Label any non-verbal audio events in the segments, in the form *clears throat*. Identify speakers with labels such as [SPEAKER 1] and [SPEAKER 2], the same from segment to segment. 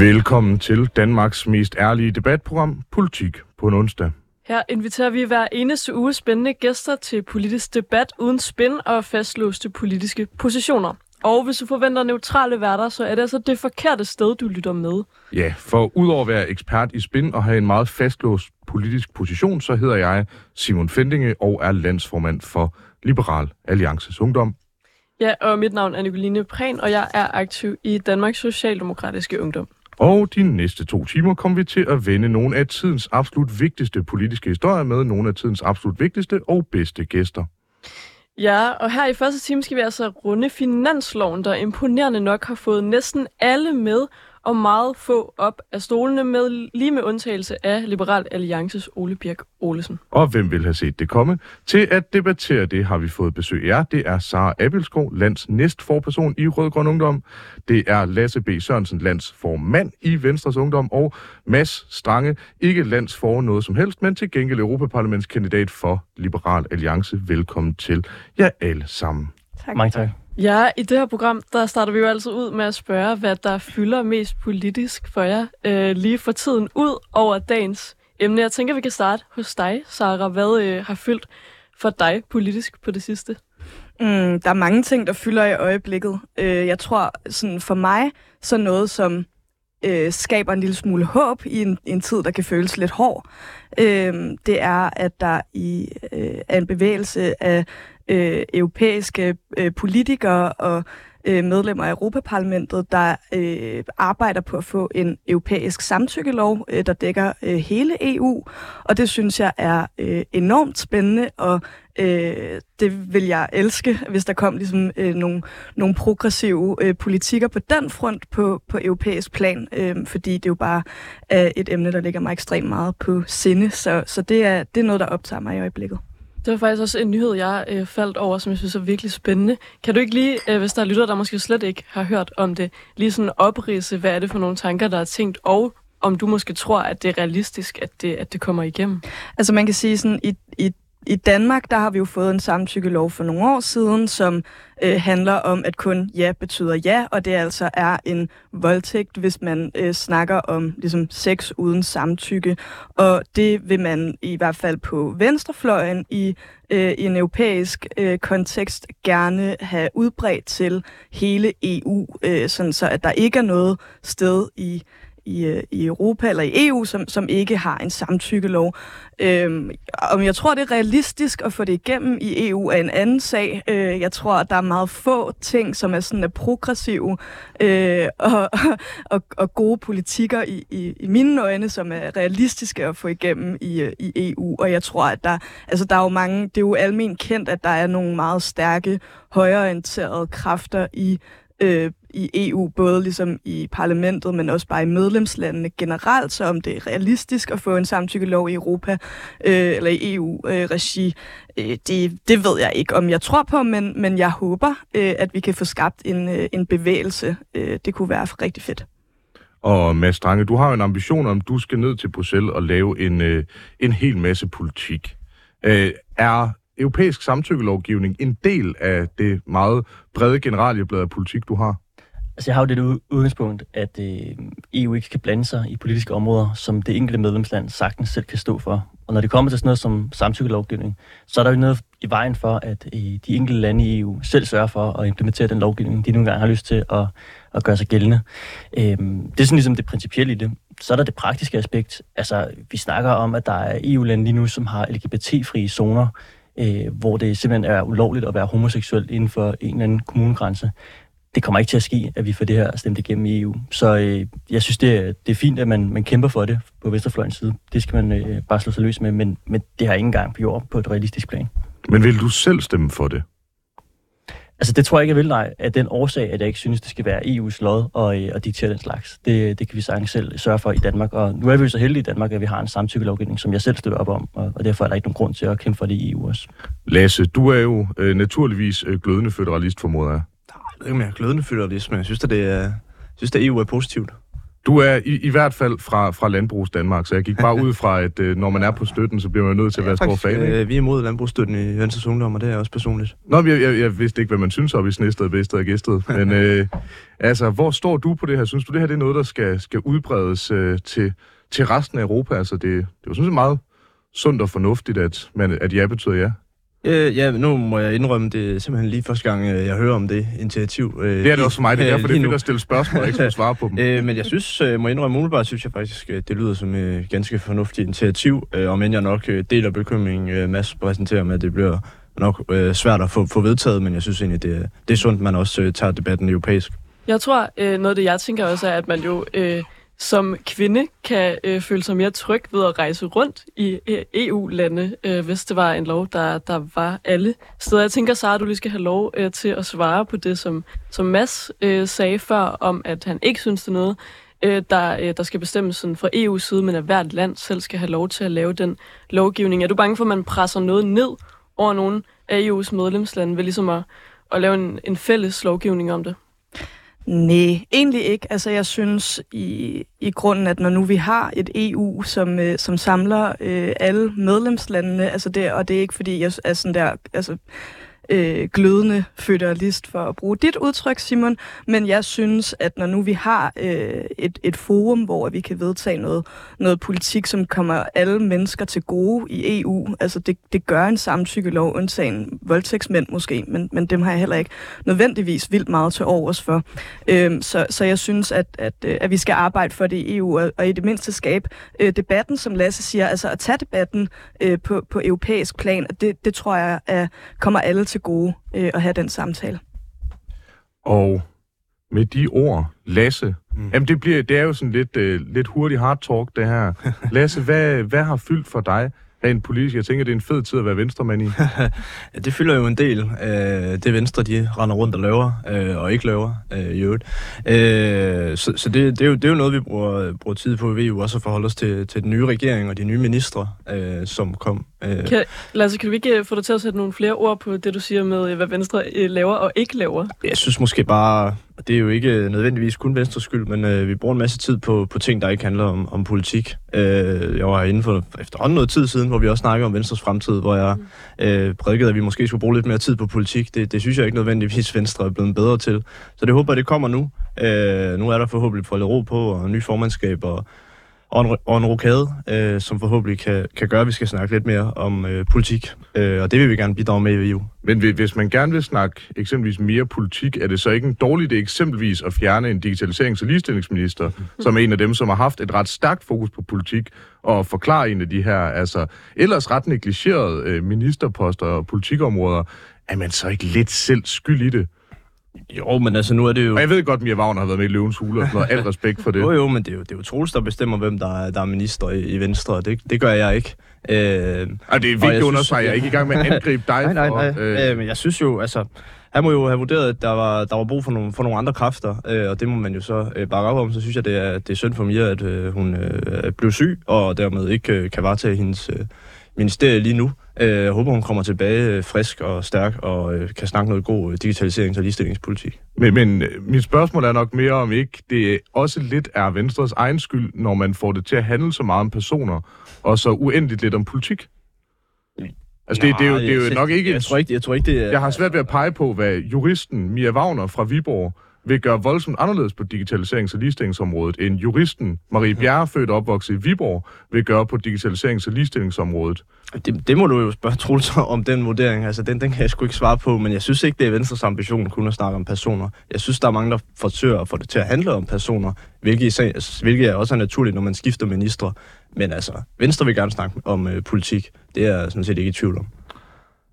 [SPEAKER 1] Velkommen til Danmarks mest ærlige debatprogram, Politik på en onsdag.
[SPEAKER 2] Her inviterer vi hver eneste uge spændende gæster til politisk debat uden spin og fastlåste politiske positioner. Og hvis du forventer neutrale værter, så er det altså det forkerte sted, du lytter med.
[SPEAKER 1] Ja, for udover at være ekspert i spin og have en meget fastlåst politisk position, så hedder jeg Simon Fendinge og er landsformand for Liberal Alliances Ungdom.
[SPEAKER 2] Ja, og mit navn er Nicoline Prehn, og jeg er aktiv i Danmarks Socialdemokratiske Ungdom.
[SPEAKER 1] Og de næste to timer kommer vi til at vende nogle af tidens absolut vigtigste politiske historier med nogle af tidens absolut vigtigste og bedste gæster.
[SPEAKER 2] Ja, og her i første time skal vi altså runde finansloven, der imponerende nok har fået næsten alle med, og meget få op af stolene med, lige med undtagelse af Liberal Alliances Ole Birk Olesen.
[SPEAKER 1] Og hvem vil have set det komme? Til at debattere det har vi fået besøg af jer. Det er Sara Abelskov, lands næstforperson i Rød Grøn Ungdom. Det er Lasse B. Sørensen, landsformand i Venstres Ungdom. Og Mads Strange, ikke landsfor noget som helst, men til gengæld Europaparlamentskandidat for Liberal Alliance. Velkommen til jer alle sammen.
[SPEAKER 3] Tak. Mange tak.
[SPEAKER 2] Ja, i det her program, der starter vi jo altid ud med at spørge, hvad der fylder mest politisk for jer øh, lige for tiden ud over dagens emne. Jeg tænker, vi kan starte hos dig, Sara. Hvad øh, har fyldt for dig politisk på det sidste?
[SPEAKER 3] Mm, der er mange ting, der fylder i øjeblikket. Øh, jeg tror, sådan for mig, så noget, som øh, skaber en lille smule håb i en, en tid, der kan føles lidt hård, øh, det er, at der i øh, er en bevægelse af øh, europæiske øh, politikere og øh, medlemmer af Europaparlamentet, der øh, arbejder på at få en europæisk samtykkelov, øh, der dækker øh, hele EU. Og det synes jeg er øh, enormt spændende, og øh, det vil jeg elske, hvis der kom ligesom, øh, nogle, nogle progressive øh, politikker på den front på, på europæisk plan, øh, fordi det jo bare er et emne, der ligger mig ekstremt meget på sinde. Så, så det, er, det er noget, der optager mig i øjeblikket.
[SPEAKER 2] Det var faktisk også en nyhed, jeg øh, faldt over, som jeg synes er virkelig spændende. Kan du ikke lige, øh, hvis der er lytter, der måske slet ikke har hørt om det, lige sådan oprise, hvad er det for nogle tanker, der er tænkt, og om du måske tror, at det er realistisk, at det, at det kommer igennem?
[SPEAKER 3] Altså man kan sige sådan, i, i i Danmark, der har vi jo fået en samtykkelov for nogle år siden, som øh, handler om, at kun ja betyder ja, og det altså er en voldtægt, hvis man øh, snakker om ligesom, sex uden samtykke. Og det vil man i hvert fald på venstrefløjen i, øh, i en europæisk øh, kontekst gerne have udbredt til hele EU, øh, sådan så at der ikke er noget sted i i, øh, i Europa eller i EU, som, som ikke har en samtykkelov. Øhm, om jeg tror, det er realistisk at få det igennem i EU er en anden sag. Øh, jeg tror, at der er meget få ting, som er sådan er progressive øh, og, *laughs* og, og gode politikker i, i, i mine øjne, som er realistiske at få igennem i, øh, i EU. Og jeg tror, at der, altså, der er jo mange, det er jo almen kendt, at der er nogle meget stærke, højreorienterede kræfter i øh, i EU, både ligesom i parlamentet, men også bare i medlemslandene generelt, så om det er realistisk at få en samtykkelov i Europa øh, eller i EU-regi, øh, øh, det, det ved jeg ikke, om jeg tror på, men, men jeg håber, øh, at vi kan få skabt en, øh, en bevægelse. Øh, det kunne være rigtig fedt.
[SPEAKER 1] Og Mads Strange, du har jo en ambition om, du skal ned til Bruxelles og lave en, øh, en hel masse politik. Øh, er europæisk samtykkelovgivning en del af det meget brede generalieblad af politik, du har?
[SPEAKER 4] Altså, jeg har jo det udgangspunkt, at øh, EU ikke kan blande sig i politiske områder, som det enkelte medlemsland sagtens selv kan stå for. Og når det kommer til sådan noget som samtykkelovgivning, så er der jo noget i vejen for, at øh, de enkelte lande i EU selv sørger for at implementere den lovgivning, de nogle gange har lyst til at, at gøre sig gældende. Øh, det er sådan ligesom det principielle i det. Så er der det praktiske aspekt. Altså, vi snakker om, at der er EU-lande lige nu, som har LGBT-frie zoner, øh, hvor det simpelthen er ulovligt at være homoseksuel inden for en eller anden kommunegrænse det kommer ikke til at ske, at vi får det her stemt igennem i EU. Så øh, jeg synes, det er, det er fint, at man, man kæmper for det på Vesterfløjens side. Det skal man øh, bare slå sig løs med, men, men det har ingen gang på jord på et realistisk plan.
[SPEAKER 1] Men vil du selv stemme for det?
[SPEAKER 4] Altså, det tror jeg ikke, jeg vil, nej. Af den årsag, at jeg ikke synes, det skal være EU's lod og, øh, og diktere den slags. Det, det kan vi sagtens selv sørge for i Danmark. Og nu er vi jo så heldige i Danmark, at vi har en samtykkelovgivning, som jeg selv støtter op om, og, og derfor er der ikke nogen grund til at kæmpe for det i EU også.
[SPEAKER 1] Lasse, du er jo øh, naturligvis øh, glødende føderalist, formoder jeg
[SPEAKER 5] ved ikke, om jeg er glødende føderalist, men jeg synes, at det er, jeg synes, at EU er positivt.
[SPEAKER 1] Du er i, i hvert fald fra, fra Landbrugs Danmark, så jeg gik bare *laughs* ud fra, at øh, når man er på støtten, så bliver man nødt til at være stor fan.
[SPEAKER 5] Øh, vi er imod landbrugsstøtten i Venstres Ungdom, og det er også personligt.
[SPEAKER 1] Nå, jeg, jeg, jeg vidste ikke, hvad man synes om i Snested, Bedsted og Gæsted. *laughs* Men øh, altså, hvor står du på det her? Synes du, det her det er noget, der skal, skal udbredes øh, til, til resten af Europa? Altså, det, det er jo sådan set meget sundt og fornuftigt, at, man, at ja betyder ja.
[SPEAKER 5] Øh, ja, nu må jeg indrømme, det er simpelthen lige første gang, øh, jeg hører om det initiativ. Øh,
[SPEAKER 1] Det er det også for mig. Det er *laughs* derfor, det er fedt at stille spørgsmål, og ikke skulle svare på dem. *laughs*
[SPEAKER 5] Øh, men jeg synes, øh, må indrømme, umiddelbart synes jeg faktisk, øh, det lyder som et ganske fornuftigt initiativ, øh, om end jeg nok øh, deler bekymringen, øh, Mads præsenterer med, at det bliver nok øh, svært at få, få vedtaget, men jeg synes egentlig, det, er- det er sundt, man også øh, tager debatten europæisk.
[SPEAKER 2] Jeg tror, øh, noget af det, jeg tænker også, er, at man jo øh, som kvinde kan øh, føle sig mere tryg ved at rejse rundt i øh, EU-lande, øh, hvis det var en lov, der, der var alle steder. Jeg tænker, Sara, du lige skal have lov øh, til at svare på det, som, som Mads øh, sagde før, om at han ikke synes, det er noget, øh, der, øh, der skal bestemmes sådan fra EU's side, men at hvert land selv skal have lov til at lave den lovgivning. Er du bange for, at man presser noget ned over nogle af EU's medlemslande ved ligesom at, at lave en, en fælles lovgivning om det?
[SPEAKER 3] Nej, egentlig ikke. Altså, jeg synes i, i grunden, at når nu vi har et EU, som, øh, som samler øh, alle medlemslandene, altså det, og det er ikke fordi, jeg er sådan der, altså, øh, glødende føderalist for at bruge dit udtryk, Simon, men jeg synes, at når nu vi har øh, et, et forum, hvor vi kan vedtage noget, noget politik, som kommer alle mennesker til gode i EU, altså det, det gør en samtykkelov, undtagen voldtægtsmænd måske, men, men dem har jeg heller ikke nødvendigvis vildt meget til overs for. Øh, så, så jeg synes, at, at, øh, at vi skal arbejde for det i EU, og, og i det mindste skabe øh, debatten, som Lasse siger, altså at tage debatten øh, på, på europæisk plan, det, det tror jeg er, kommer alle til gode øh, at have den samtale.
[SPEAKER 1] Og med de ord, Lasse, mm. Jamen det, bliver, det er jo sådan lidt, øh, lidt hurtig hard talk, det her. *laughs* Lasse, hvad, hvad har fyldt for dig rent politisk? Jeg tænker, det er en fed tid at være venstremand i. *laughs*
[SPEAKER 5] Ja, det fylder jo en del. Øh, det Venstre, de render rundt og laver, øh, og ikke laver øh, i øvrigt. Øh, så så det, det, er jo, det er jo noget, vi bruger, bruger tid på i EU, også at forholde os til, til den nye regering og de nye ministre, øh, som kom. Øh,
[SPEAKER 2] Kan, Lasse, kan du ikke øh, få dig til at sætte nogle flere ord på det, du siger med, øh, hvad Venstre øh, laver og ikke laver?
[SPEAKER 5] Jeg synes måske bare, og det er jo ikke nødvendigvis kun Venstres skyld, men øh, vi bruger en masse tid på, på ting, der ikke handler om, om politik. Øh, jeg var herinde for efterhånden noget tid siden, hvor vi også snakkede om Venstres fremtid, hvor jeg øh, prædikede, at vi måske skulle bruge lidt mere tid på politik. Det, det synes jeg ikke nødvendigvis Venstre er blevet bedre til. Så det håber jeg, det kommer nu. Øh, nu er der forhåbentlig fået lidt ro på, og ny formandskab, og, og en, og en rokade, øh, som forhåbentlig kan, kan gøre, at vi skal snakke lidt mere om øh, politik. Øh, og det vil vi gerne bidrage med i EU.
[SPEAKER 1] Men hvi- hvis man gerne vil snakke eksempelvis mere politik, er det så ikke en dårlig idé eksempelvis at fjerne en digitaliserings- og ligestillingsminister, som er en af dem, som har haft et ret stærkt fokus på politik, og forklare en af de her, altså ellers ret negligerede øh, ministerposter og politikområder, er man så ikke lidt selv skyld i det?
[SPEAKER 5] Jo, men altså nu er det jo...
[SPEAKER 1] Og jeg ved godt, at Mia Wagner har været med i Løvens Hule og sådan noget. Al respekt for det.
[SPEAKER 5] Jo, jo, men det er jo, det er jo Troels, der bestemmer, hvem der er, der er minister i, i Venstre, det, det gør jeg ikke. Øh,
[SPEAKER 1] Og det er vigtigt at understrege, jeg er ikke i gang med at *laughs* angribe dig
[SPEAKER 5] nej, nej,
[SPEAKER 1] for...
[SPEAKER 5] nej. Øh, øh, men jeg synes jo, altså, han må jo have vurderet, at der var, der var brug for nogle, for nogle andre kræfter, øh, og det må man jo så øh, bakke op om. Så synes jeg, det er, det er synd for Mia, at øh, hun øh, blev syg, og dermed ikke øh, kan varetage hendes øh, ministerie lige nu. Øh, jeg håber, hun kommer tilbage øh, frisk og stærk, og øh, kan snakke noget god digitaliserings- og ligestillingspolitik.
[SPEAKER 1] Men, men mit spørgsmål er nok mere om ikke det også lidt er Venstres egen skyld, når man får det til at handle så meget om personer, og så uendeligt lidt om politik. Altså det, det, er jo, det er jo nok ikke...
[SPEAKER 5] Jeg tror ikke, jeg tror ikke det er...
[SPEAKER 1] Jeg har svært ved at pege på, hvad juristen Mia Wagner fra Viborg vil gøre voldsomt anderledes på digitaliserings- og ligestillingsområdet, end juristen Marie Bjerre, født og opvokset i Viborg, vil gøre på digitaliserings- og ligestillingsområdet.
[SPEAKER 5] Det, det må du jo spørge Troels om den vurdering. Altså, den, den kan jeg sgu ikke svare på, men jeg synes ikke, det er Venstres ambition kun at snakke om personer. Jeg synes, der er mange, der forsøger at få det til at handle om personer, hvilket, hvilket er også er naturligt, når man skifter ministre. Men altså, Venstre vil gerne snakke om øh, politik. Det er jeg sådan set ikke i tvivl om.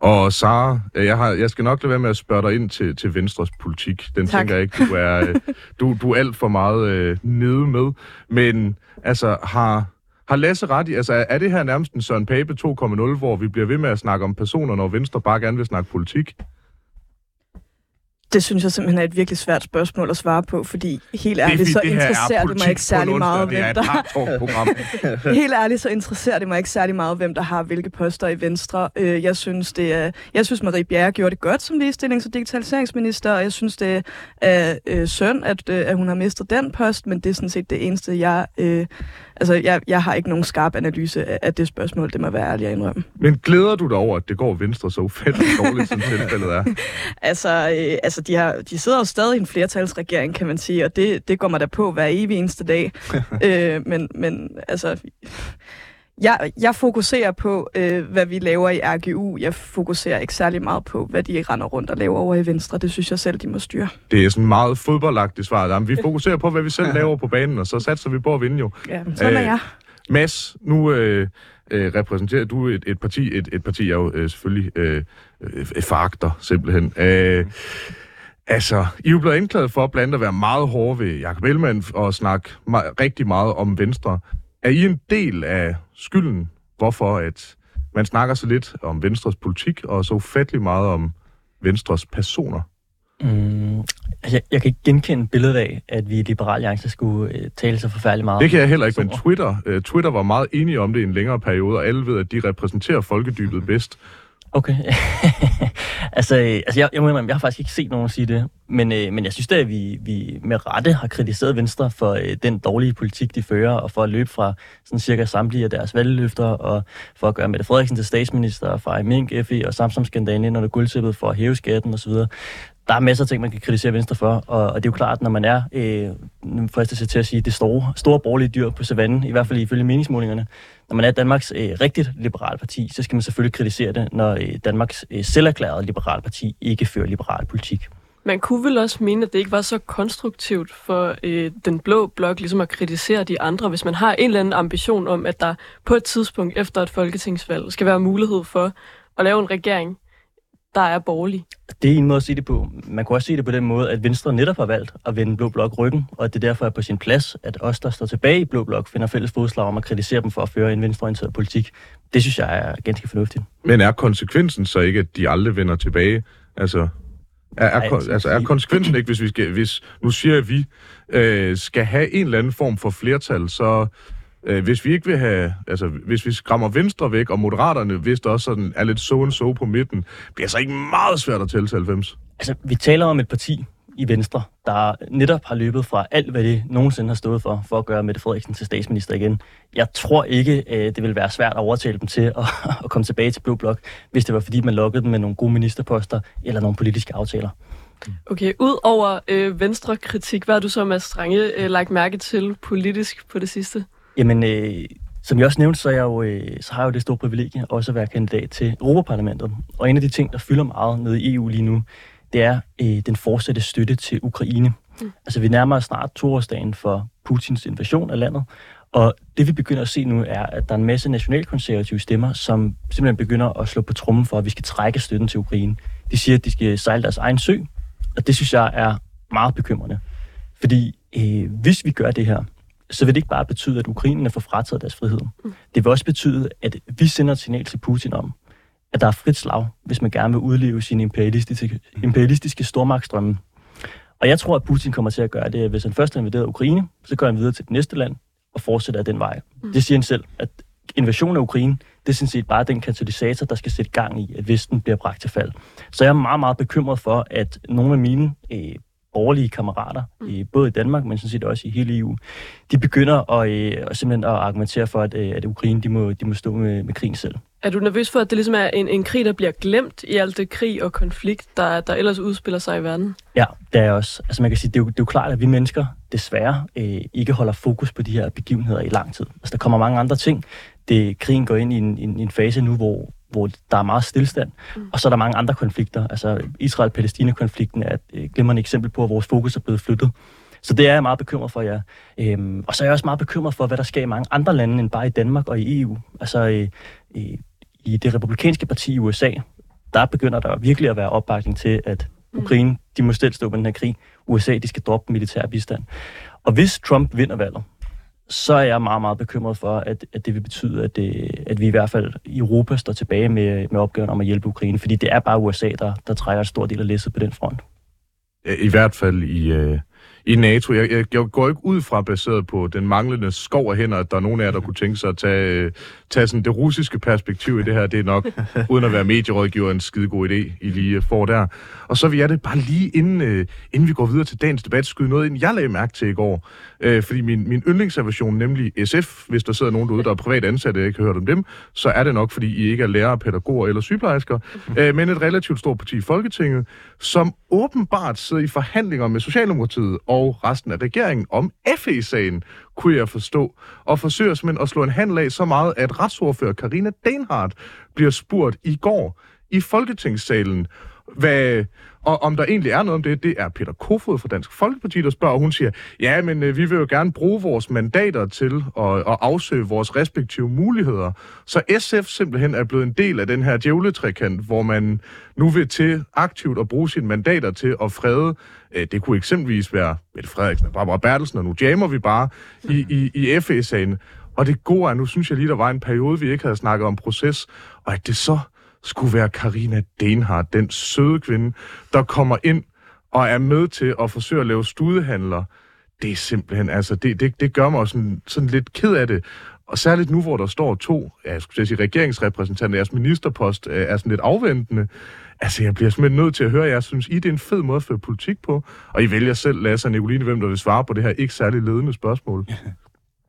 [SPEAKER 1] Og Sara, øh, jeg, har, jeg skal nok lade være med at spørge dig ind til, til Venstres politik. Den
[SPEAKER 3] Tak.
[SPEAKER 1] tænker jeg ikke, du er, øh, *laughs* du, du er alt for meget øh, nede med. Men altså, har, har Lasse ret i, altså er det her nærmest en Søren Pape 2.0, hvor vi bliver ved med at snakke om personer, når Venstre bare gerne vil snakke politik?
[SPEAKER 3] Det synes jeg simpelthen er et virkelig svært spørgsmål at svare på, fordi helt ærligt, så
[SPEAKER 1] det er
[SPEAKER 3] interesserer det mig ikke særlig meget, hvem der... *laughs* *laughs* Helt ærligt, så interesserer det mig ikke særlig meget, hvem der har hvilke poster i Venstre. Øh, Jeg synes, det er, jeg synes Marie Bjerre gjorde det godt som ligestillings- og digitaliseringsminister, og jeg synes, det er øh, synd, at, øh, at hun har mistet den post, men det er sådan set det eneste, jeg... Øh, altså, jeg, jeg har ikke nogen skarp analyse af, af det spørgsmål, det må være ærlig at indrømme.
[SPEAKER 1] Men glæder du dig over, at det går Venstre så ufattelig dårligt, som *laughs* tilfældet er?
[SPEAKER 3] Altså, øh, altså de, har, de sidder jo stadig i en flertalsregering, kan man sige, og det, det går mig da på hver evig eneste dag. *laughs* øh, men, men altså, jeg, jeg fokuserer på, øh, hvad vi laver i RGU. Jeg fokuserer ikke særlig meget på, hvad de render rundt og laver over i Venstre. Det synes jeg selv, de må styre.
[SPEAKER 1] Det er sådan meget fodboldagtigt svar. Jamen, vi fokuserer på, hvad vi selv laver på banen, og så satser vi på at vinde jo.
[SPEAKER 3] Ja, sådan
[SPEAKER 1] Øh,
[SPEAKER 3] er jeg.
[SPEAKER 1] Mads, nu øh, øh, repræsenterer du et, et parti, et, et parti, jeg jo øh, selvfølgelig øh, øh, foragter simpelthen. Øh, altså, I er jo blevet anklaget for blandt at være meget hårde ved Jacob Ellemann og snakke me- rigtig meget om Venstre. Er I en del af skylden, hvorfor at man snakker så lidt om Venstres politik, og så ufattelig meget om Venstres personer?
[SPEAKER 4] Mm, altså, jeg, jeg kan ikke genkende billedet af, at vi i Liberal Alliance skulle øh, tale så forfærdeligt meget.
[SPEAKER 1] Det kan jeg heller ikke, men. Twitter, øh, Twitter var meget enige om det i en længere periode, og alle ved, at de repræsenterer folkedybet *laughs* bedst.
[SPEAKER 4] Okay. *laughs* altså, øh, altså jeg, jeg må indrømme, jeg har faktisk ikke set nogen sige det, men, øh, men jeg synes da, at vi, vi med rette har kritiseret Venstre for øh, den dårlige politik, de fører, og for at løbe fra sådan cirka samtlige af deres valgløfter, og for at gøre Mette Frederiksen til statsminister, og fra Mink, FE og Samsung-skandalen ind under guldtæppet for at hæve skatten osv. Der er masser af ting, man kan kritisere Venstre for, og, og det er jo klart, når man er, øh, nu fristes sig til at sige, det store, store borgerlige dyr på savannen, i hvert fald ifølge meningsmålingerne, når man er Danmarks øh, rigtigt liberale parti, så skal man selvfølgelig kritisere det, når øh, Danmarks øh, selverklærede liberale parti ikke fører liberal politik.
[SPEAKER 2] Man kunne vel også mene, at det ikke var så konstruktivt for øh, den blå blok ligesom at kritisere de andre, hvis man har en eller anden ambition om, at der på et tidspunkt efter et folketingsvalg skal være mulighed for at lave en regering, der er borgerlig.
[SPEAKER 4] Det er en måde at se det på. Man kunne også se det på den måde, at Venstre netop har valgt at vende Blå Blok ryggen, og at det derfor er på sin plads, at os, der står tilbage i Blå Blok, finder fælles fodslag om at kritisere dem for at føre en venstreorienteret politik. Det synes jeg er ganske fornuftigt.
[SPEAKER 1] Men er konsekvensen så ikke, at de aldrig vender tilbage? Altså, er, er,
[SPEAKER 4] Ej,
[SPEAKER 1] kon- altså, er konsekvensen ikke, hvis vi skal, hvis, nu siger jeg, at vi øh, skal have en eller anden form for flertal, så øh, hvis vi ikke vil have, altså hvis vi skræmmer Venstre væk, og Moderaterne, hvis der også sådan er lidt so and so på midten, bliver så ikke meget svært at tælle til 90.
[SPEAKER 4] Altså, vi taler om et parti i Venstre, der netop har løbet fra alt, hvad det nogensinde har stået for, for at gøre Mette Frederiksen til statsminister igen. Jeg tror ikke, øh, det vil være svært at overtale dem til at, *laughs* at komme tilbage til Blå Blok, hvis det var fordi, man lokkede dem med nogle gode ministerposter eller nogle politiske aftaler.
[SPEAKER 2] Okay, ud over øh, venstre-kritik, hvad har du så, Mads Strange, øh, lagt mærke til politisk på det sidste?
[SPEAKER 4] Jamen, øh, som jeg også nævnte, så, er jeg jo, øh, så har jeg jo det store privilegie også at være kandidat til Europaparlamentet. Og en af de ting, der fylder meget nede i EU lige nu, det er øh, den fortsatte støtte til Ukraine. Mm. Altså, vi nærmer os snart toårsdagen for Putins invasion af landet. Og det vi begynder at se nu er, at der er en masse nationalkonservative stemmer, som simpelthen begynder at slå på trummen for, at vi skal trække støtten til Ukraine. De siger, at de skal sejle deres egen sø, og det synes jeg er meget bekymrende. Fordi øh, hvis vi gør det her, så vil det ikke bare betyde, at ukrainerne får frataget deres frihed. Mm. Det vil også betyde, at vi sender et signal til Putin om, at der er frit slag, hvis man gerne vil udleve sine imperialistiske, imperialistiske stormagtstrømme. Og jeg tror, at Putin kommer til at gøre det, at hvis han først har invaderet Ukraine, så går han videre til det næste land og fortsætter af den vej. Mm. Det siger han selv, at invasionen af Ukraine, det er sådan set bare den katalysator, der skal sætte gang i, at Vesten bliver bragt til fald. Så jeg er meget, meget bekymret for, at nogle af mine øh, borgerlige kammerater, øh, både i Danmark, men sådan set også i hele EU, de begynder at, øh, simpelthen at argumentere for, at, øh, at Ukraine de må, de må stå med, med krigen selv.
[SPEAKER 2] Er du nervøs for, at det ligesom er en, en krig, der bliver glemt i alt det krig og konflikt, der, der ellers udspiller sig i verden?
[SPEAKER 4] Ja, det er også. Altså man kan sige, det er jo, det er jo klart, at vi mennesker desværre øh, ikke holder fokus på de her begivenheder i lang tid. Altså der kommer mange andre ting. Det, krigen går ind i en, en, en fase nu, hvor, hvor der er meget stillstand, mm. og så er der mange andre konflikter. Altså Israel-Palæstina-konflikten er et glimrende eksempel på, at vores fokus er blevet flyttet. Så det er jeg meget bekymret for, ja. Øhm, og så er jeg også meget bekymret for, hvad der sker i mange andre lande end bare i Danmark og i EU. Altså øh, øh, i det republikanske parti i USA, der begynder der virkelig at være opbakning til, at Ukraine, de må selv stå på den her krig. USA, de skal droppe militær bistand. Og hvis Trump vinder valget, så er jeg meget, meget bekymret for, at, at det vil betyde, at, det, at vi i hvert fald i Europa står tilbage med, med opgaven om at hjælpe Ukraine, fordi det er bare USA, der, der trækker en stor del af læsset på den front.
[SPEAKER 1] I hvert fald i, øh, i NATO. Jeg, jeg, jeg går ikke ud fra, baseret på den manglende skov af hænder, at der er nogen af jer, der kunne tænke sig at tage, øh, tage sådan det russiske perspektiv i det her. Det er nok, *laughs* uden at være medierådgiver, en skide god idé, I lige får der. Og så vil jeg det bare lige, inden, øh, inden vi går videre til dagens debat, skyde noget ind, jeg lagde mærke til i går. Øh, fordi min, min yndlingsservation, nemlig SF, hvis der sidder nogen derude, der er privat ansatte, jeg ikke har hørt om dem, så er det nok, fordi I ikke er lærere, pædagoger eller sygeplejersker, *laughs* øh, men et relativt stort parti i Folketinget, som åbenbart sidder i forhandlinger med Socialdemokratiet og resten af regeringen om FE-sagen, kunne jeg forstå, og forsøger simpelthen at slå en handel af så meget, at retsordfører Karina Denhardt bliver spurgt i går i Folketingssalen, hvad, og om der egentlig er noget om det, det er Peter Kofod fra Dansk Folkeparti, der spørger, og hun siger, ja, men øh, vi vil jo gerne bruge vores mandater til at, at afsøge vores respektive muligheder. Så SF simpelthen er blevet en del af den her djævletrækant, hvor man nu vil til aktivt at bruge sine mandater til at frede. Øh, det kunne eksempelvis være Mette Frederiksen og Barbara Bertelsen, og nu jammer vi bare i, i, i FE-sagen. Og det gode er, nu synes jeg lige, der var en periode, vi ikke havde snakket om proces, og at det så skulle være Karina Denhardt, den søde kvinde, der kommer ind og er med til at forsøge at lave studehandler. Det er simpelthen, altså, det, det, det gør mig sådan, sådan lidt ked af det. Og særligt nu, hvor der står to, ja, jeg skulle sige, regeringsrepræsentanter, jeres ministerpost øh, er sådan lidt afventende. Altså, jeg bliver simpelthen nødt til at høre, jeg synes, I det er en fed måde at føre politik på. Og I vælger selv, Lasse og Nicoline, hvem der vil svare på det her ikke særlig ledende spørgsmål. *laughs*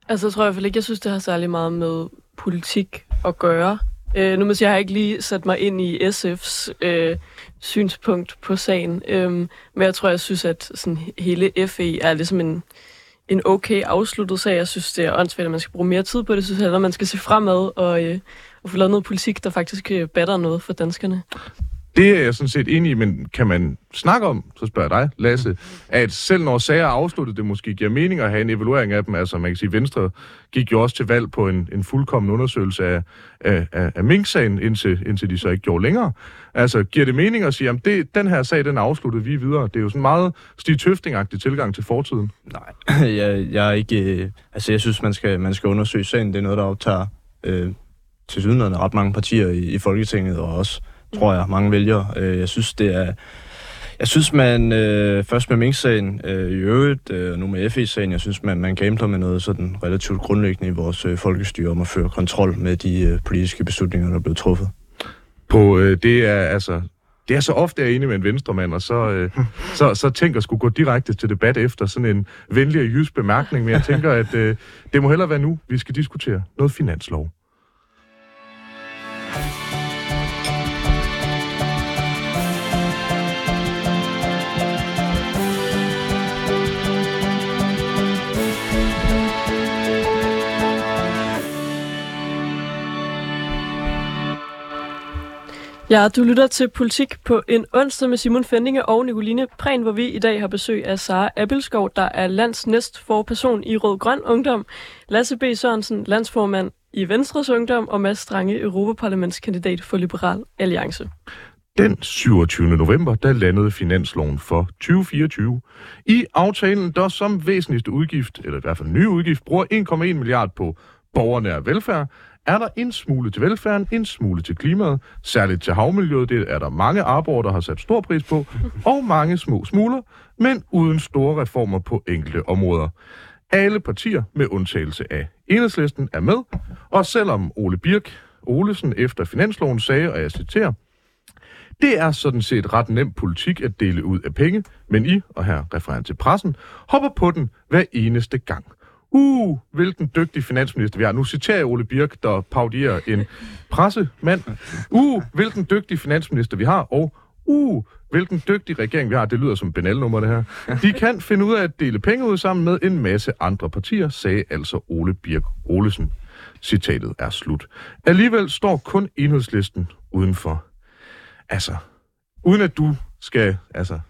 [SPEAKER 2] Altså, jeg tror i hvert fald ikke, jeg synes, det har særlig meget med politik at gøre. Øh, nu må jeg sige, jeg har ikke lige sat mig ind i SF's øh, synspunkt på sagen, øh, men jeg tror, jeg synes, at sådan hele FE er ligesom en, en okay afsluttet sag. Jeg synes, det er åndssvagt, at man skal bruge mere tid på det. Jeg synes at man skal se fremad og, øh, og få lavet noget politik, der faktisk øh, batter noget for danskerne.
[SPEAKER 1] Det er jeg sådan set enig i, men kan man snakke om, så spørger jeg dig, Lasse, at selv når sager er afsluttet, det måske giver mening at have en evaluering af dem. Altså man kan sige, Venstre gik jo også til valg på en, en fuldkommen undersøgelse af, af, af, af Mink-sagen, indtil, indtil de så ikke gjorde længere. Altså giver det mening at sige, at det, den her sag, den er afsluttet, vi er videre. Det er jo sådan meget Stig tøfting tilgang til fortiden.
[SPEAKER 5] Nej, *clears throat* jeg, jeg er ikke... Øh, altså jeg synes, man skal, man skal undersøge sagen. Det er noget, der optager øh, til synligheden ret mange partier i, i Folketinget, og også tror jeg, mange vælgere. Øh, jeg synes, det er... Jeg synes, man øh, først med Mink-sagen, øh, i øvrigt, øh, nu med FE-sagen, jeg synes, man, man gambler med noget sådan relativt grundlæggende i vores øh, folkestyre om at føre kontrol med de øh, politiske beslutninger, der er blevet truffet.
[SPEAKER 1] På, øh, det er altså det er så ofte, jeg er enig med en venstremand, og så, øh, *laughs* så, så tænker jeg skulle gå direkte til debat efter sådan en venlig og jysk bemærkning, men jeg tænker, at øh, det må hellere være nu, vi skal diskutere noget finanslov.
[SPEAKER 2] Ja, du lytter til Politik på en onsdag med Simon Fendinge og Nicoline Prehn, hvor vi i dag har besøg af Sara Appelskov, der er lands næst for person i Rød Grøn Ungdom, Lasse B. Sørensen, landsformand i Venstres Ungdom, og Mads Strange, Europaparlamentskandidat for Liberal Alliance.
[SPEAKER 1] Den 27. november, der landede finansloven for 2024. I aftalen, der som væsentligste udgift, eller i hvert fald ny udgift, bruger 1,1 milliard på borgernær velfærd, er der en smule til velfærden, en smule til klimaet, særligt til havmiljøet, det er der mange arbor, der har sat stor pris på, og mange små smuler, men uden store reformer på enkelte områder. Alle partier, med undtagelse af enhedslisten, er med, og selvom Ole Birk Olesen efter finansloven sagde, og jeg citerer, det er sådan set ret nem politik at dele ud af penge, men I, og her refererer til pressen, hopper på den hver eneste gang – Uh, hvilken dygtig finansminister vi har. Nu citerer jeg Ole Birk, der paudierer en pressemand. Uh, hvilken dygtig finansminister vi har, og uh, hvilken dygtig regering vi har. Det lyder som Benal-nummer, det her. De kan finde ud af at dele penge ud sammen med en masse andre partier, sagde altså Ole Birk Olesen. Citatet er slut. Alligevel står kun enhedslisten udenfor. Altså, uden at du skal altså,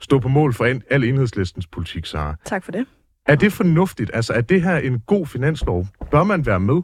[SPEAKER 1] stå på mål for en, al enhedslistens politik, Sara.
[SPEAKER 3] Tak for det.
[SPEAKER 1] Er det fornuftigt? Altså, er det her en god finanslov? Bør man være med?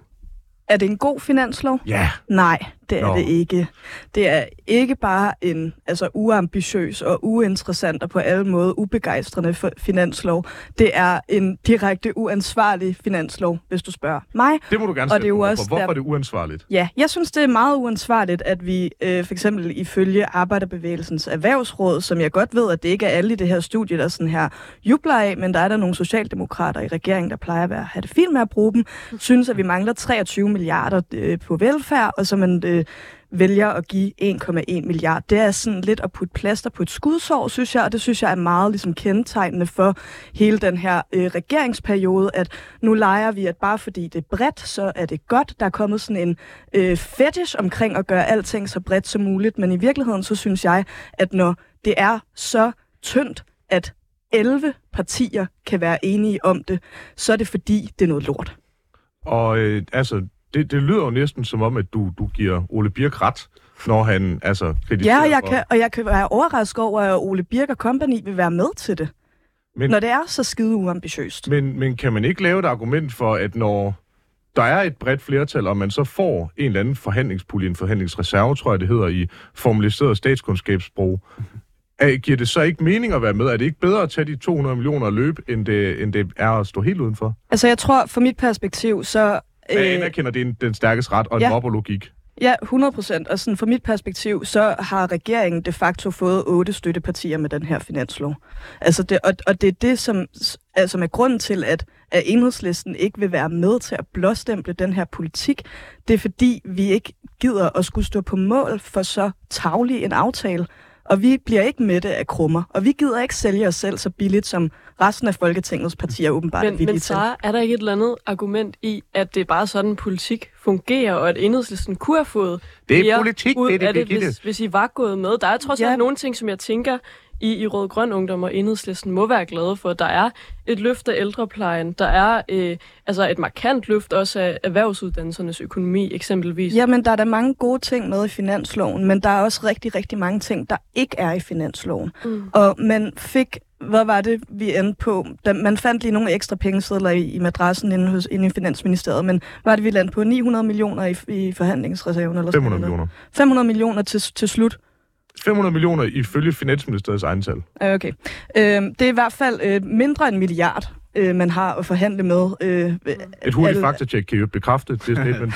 [SPEAKER 3] Er det en god finanslov?
[SPEAKER 1] Ja.
[SPEAKER 3] Nej, det er
[SPEAKER 1] Nå.
[SPEAKER 3] det ikke. Det er ikke bare en altså, uambitiøs og uinteressant og på alle måder ubegejstrende finanslov. Det er en direkte uansvarlig finanslov, hvis du spørger mig.
[SPEAKER 1] Det må du gerne
[SPEAKER 3] Og det er jo også
[SPEAKER 1] Hvorfor er det uansvarligt?
[SPEAKER 3] Ja, jeg synes, det er meget uansvarligt, at vi øh, for eksempel ifølge Arbejderbevægelsens Erhvervsråd, som jeg godt ved, at det ikke er alle i det her studie, der sådan her jubler af, men der er der nogle socialdemokrater i regeringen, der plejer at være, have det fint med at bruge dem, synes, at vi mangler 23 milliarder øh, på velfærd, og så man øh, Øh, vælger at give 1,1 milliard. Det er sådan lidt at putte plaster på et skudsår, synes jeg, og det synes jeg er meget ligesom kendetegnende for hele den her øh, regeringsperiode, at nu leger vi, at bare fordi det er bredt, så er det godt. Der er kommet sådan en øh, fetish omkring at gøre alting så bredt som muligt, men i virkeligheden så synes jeg, at når det er så tyndt, at 11 partier kan være enige om det, så er det fordi, det er noget lort.
[SPEAKER 1] Og øh, altså, det, det lyder jo næsten som om, at du, du giver Ole Birk ret, når han altså kritiserer
[SPEAKER 3] Ja, og jeg,
[SPEAKER 1] for-
[SPEAKER 3] kan, og jeg kan være overrasket over, at Ole Birk og Company vil være med til det,
[SPEAKER 1] Men-
[SPEAKER 3] når det er så skide uambitiøst.
[SPEAKER 1] Men, men kan man ikke lave et argument for, at når der er et bredt flertal, og man så får en eller anden forhandlingspulje, en forhandlingsreserve, tror jeg det hedder, i formaliseret statskundskabssprog, er, giver det så ikke mening at være med? Er det ikke bedre at tage de 200 millioner og løbe, end det, end det er at stå helt udenfor?
[SPEAKER 3] Altså, jeg tror, fra mit perspektiv, så...
[SPEAKER 1] Øh, jeg anerkender, det er en, den stærkes ret og en
[SPEAKER 3] ja.
[SPEAKER 1] mobberlogik.
[SPEAKER 3] Ja, 100 procent. Og sådan, fra mit perspektiv, så har regeringen de facto fået otte støttepartier med den her finanslov. Altså det, og, og det er det, som altså er grunden til, at, at enhedslisten ikke vil være med til at blåstemple den her politik. Det er fordi, vi ikke gider at skulle stå på mål for så tavlig en aftale. Og vi bliver ikke mætte af krummer. Og vi gider ikke sælge os selv så billigt, som resten af Folketingets partier åbenbart er
[SPEAKER 2] Men,
[SPEAKER 3] villige
[SPEAKER 2] men
[SPEAKER 3] til.
[SPEAKER 2] Sara, er der ikke et eller andet argument i, at det er bare sådan, politik fungerer, og at enhedslisten kunne have fået
[SPEAKER 1] Det er politik,
[SPEAKER 2] ud
[SPEAKER 1] Mette
[SPEAKER 2] af det,
[SPEAKER 1] Birgitte.
[SPEAKER 2] hvis, hvis I var gået med? Der er trods
[SPEAKER 3] Ja.
[SPEAKER 2] alt nogle ting, som jeg tænker, I, i Rød Grøn Ungdom og Enhedslisten må være glade for. Der er et løft af ældreplejen. Der er øh, altså et markant løft også af erhvervsuddannelsernes økonomi, eksempelvis.
[SPEAKER 3] Jamen, der er der mange gode ting med i finansloven, men der er også rigtig, rigtig mange ting, der ikke er i finansloven.
[SPEAKER 2] Mm.
[SPEAKER 3] Og man fik, hvad var det, vi endte på? Da, man fandt lige nogle ekstra pengesedler i, i madrassen inde, hos, inde i Finansministeriet, men hvad var det, vi landede på? 900 millioner i, i forhandlingsreserven? Eller sådan
[SPEAKER 1] 500
[SPEAKER 3] noget?
[SPEAKER 1] millioner.
[SPEAKER 3] 500 millioner til, til slut.
[SPEAKER 1] 500 millioner ifølge Finansministeriets egental.
[SPEAKER 3] Øh, Okay. Øh, det er i hvert fald øh, mindre end en milliard, øh, man har at forhandle med. Øh,
[SPEAKER 1] Et hurtigt
[SPEAKER 3] alle-
[SPEAKER 1] faktatjek kan jo bekræfte det *laughs* statement.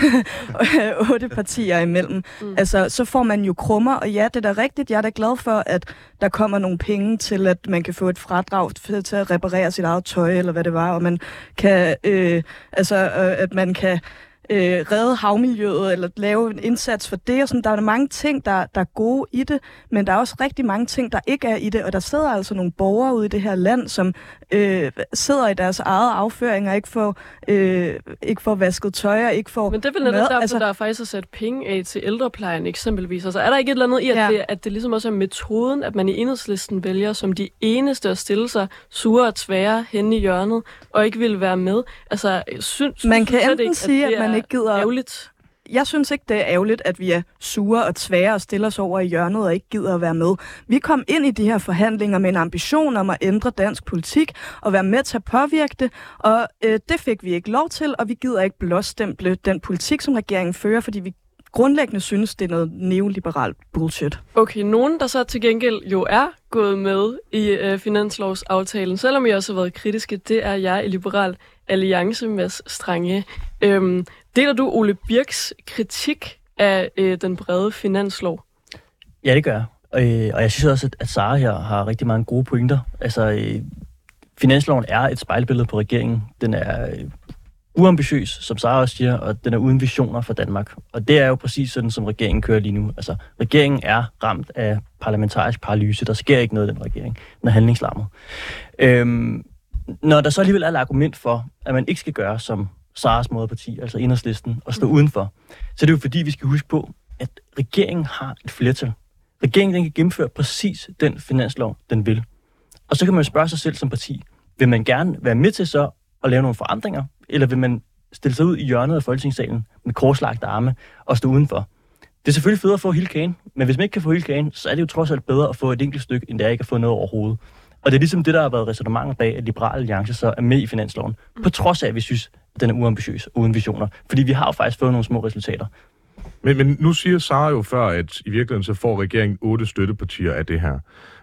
[SPEAKER 3] otte partier imellem.
[SPEAKER 2] Mm.
[SPEAKER 3] Altså, så får man jo krummer, og ja, det er da rigtigt. Jeg er da glad for, at der kommer nogle penge til, at man kan få et fradrag til til at reparere sit eget tøj, eller hvad det var, og man kan, øh, altså, øh, at man kan øh, redde havmiljøet, eller lave en indsats for det, og sådan. Der er mange ting, der, der er gode i det, men der er også rigtig mange ting, der ikke er i det, og der sidder altså nogle borgere ude i det her land, som øh, sidder i deres eget afføring, og ikke får, øh, ikke får vasket tøj, og ikke får
[SPEAKER 2] Men det er vel netop derfor,
[SPEAKER 3] Altså-
[SPEAKER 2] der er faktisk er sat penge af til ældreplejen eksempelvis. Altså er der ikke et eller andet i, at,
[SPEAKER 3] Ja.
[SPEAKER 2] det, at det ligesom også er metoden, at man i enhedslisten vælger som de eneste at stille sig sure og tvære hen i hjørnet, og ikke vil være med? Altså, synes,
[SPEAKER 3] Man kan enten
[SPEAKER 2] ikke,
[SPEAKER 3] sige,
[SPEAKER 2] det
[SPEAKER 3] at man ikke gider-
[SPEAKER 2] Ærgerligt.
[SPEAKER 3] Jeg synes ikke, det er ærgerligt, at vi er sure og tvære og stiller os over i hjørnet og ikke gider at være med. Vi kom ind i de her forhandlinger med en ambition om at ændre dansk politik og være med til at påvirke det, og øh, det fik vi ikke lov til, og vi gider ikke blåstemple den politik, som regeringen fører, fordi vi grundlæggende synes, det er noget neoliberalt bullshit.
[SPEAKER 2] Okay, nogen, der så til gengæld jo er gået med i øh, finanslovsaftalen, selvom I også har været kritiske, det er jeg i Liberal Alliance, Mads Strange. Øhm, deler du Ole Birks kritik af øh, den brede finanslov?
[SPEAKER 4] Ja, det gør jeg. Øh, og jeg synes også, at, at Sara her har rigtig mange gode pointer. Altså, øh, finansloven er et spejlbillede på regeringen. Den er øh, uambitiøs, som Sara også siger, og den er uden visioner for Danmark. Og det er jo præcis sådan, som regeringen kører lige nu. Altså, regeringen er ramt af parlamentarisk paralyse. Der sker ikke noget i den regering. Den er handlingslammet. Øhm, når der så alligevel er et argument for, at man ikke skal gøre som Saras moderparti, altså enhedslisten, og stå mm. udenfor, så er det jo fordi, vi skal huske på, at regeringen har et flertal. Regeringen den kan gennemføre præcis den finanslov, den vil. Og så kan man jo spørge sig selv som parti, vil man gerne være med til så at lave nogle forandringer, eller vil man stille sig ud i hjørnet af Folketingssalen med korslagte arme og stå udenfor? Det er selvfølgelig federe at få hele kagen, men hvis man ikke kan få hele kagen, så er det jo trods alt bedre at få et enkelt stykke, end det er ikke at få noget overhovedet. Og det er ligesom det, der har været resonemanget bag, at Liberale Alliance så er med i finansloven. På trods af, at vi synes, den er uambitiøs og uden visioner. Fordi vi har jo faktisk fået nogle små resultater.
[SPEAKER 1] Men, men nu siger Sara jo før, at i virkeligheden så får regeringen otte støttepartier af det her.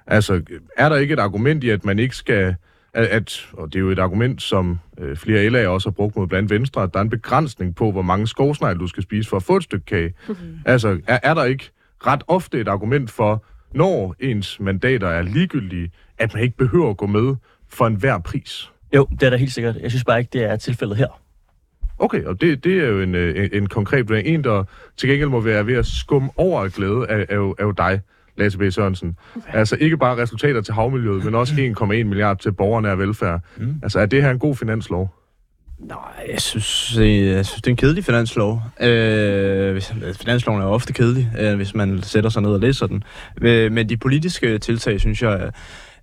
[SPEAKER 1] Altså, er der ikke et argument i, at man ikke skal... At, at, og det er jo et argument, som øh, flere LA'er også har brugt mod blandt Venstre, at der er en begrænsning på, hvor mange skovsnegle du skal spise for at få et stykke kage. Mm-hmm. Altså, er, er der ikke ret ofte et argument for, når ens mandater er ligegyldige, at man ikke behøver at gå med for enhver pris?
[SPEAKER 4] Jo, det er da helt sikkert. Jeg synes bare ikke, det er tilfældet her.
[SPEAKER 1] Okay, og det, det er jo en, øh, en, en konkret vurdering. En, der til gengæld må være ved at skumme over af glæde, er, er, jo, er jo dig, Lasse B. Sørensen. Altså ikke bare resultater til havmiljøet, men også 1,1 milliard til borgerne af velfærd. Mm. Altså er det her en god finanslov?
[SPEAKER 5] Nej, jeg synes, øh, jeg synes, det er en kedelig finanslov. Øh, hvis, finansloven er ofte kedelig, øh, hvis man sætter sig ned og læser den. Øh, men de politiske tiltag, synes jeg, er,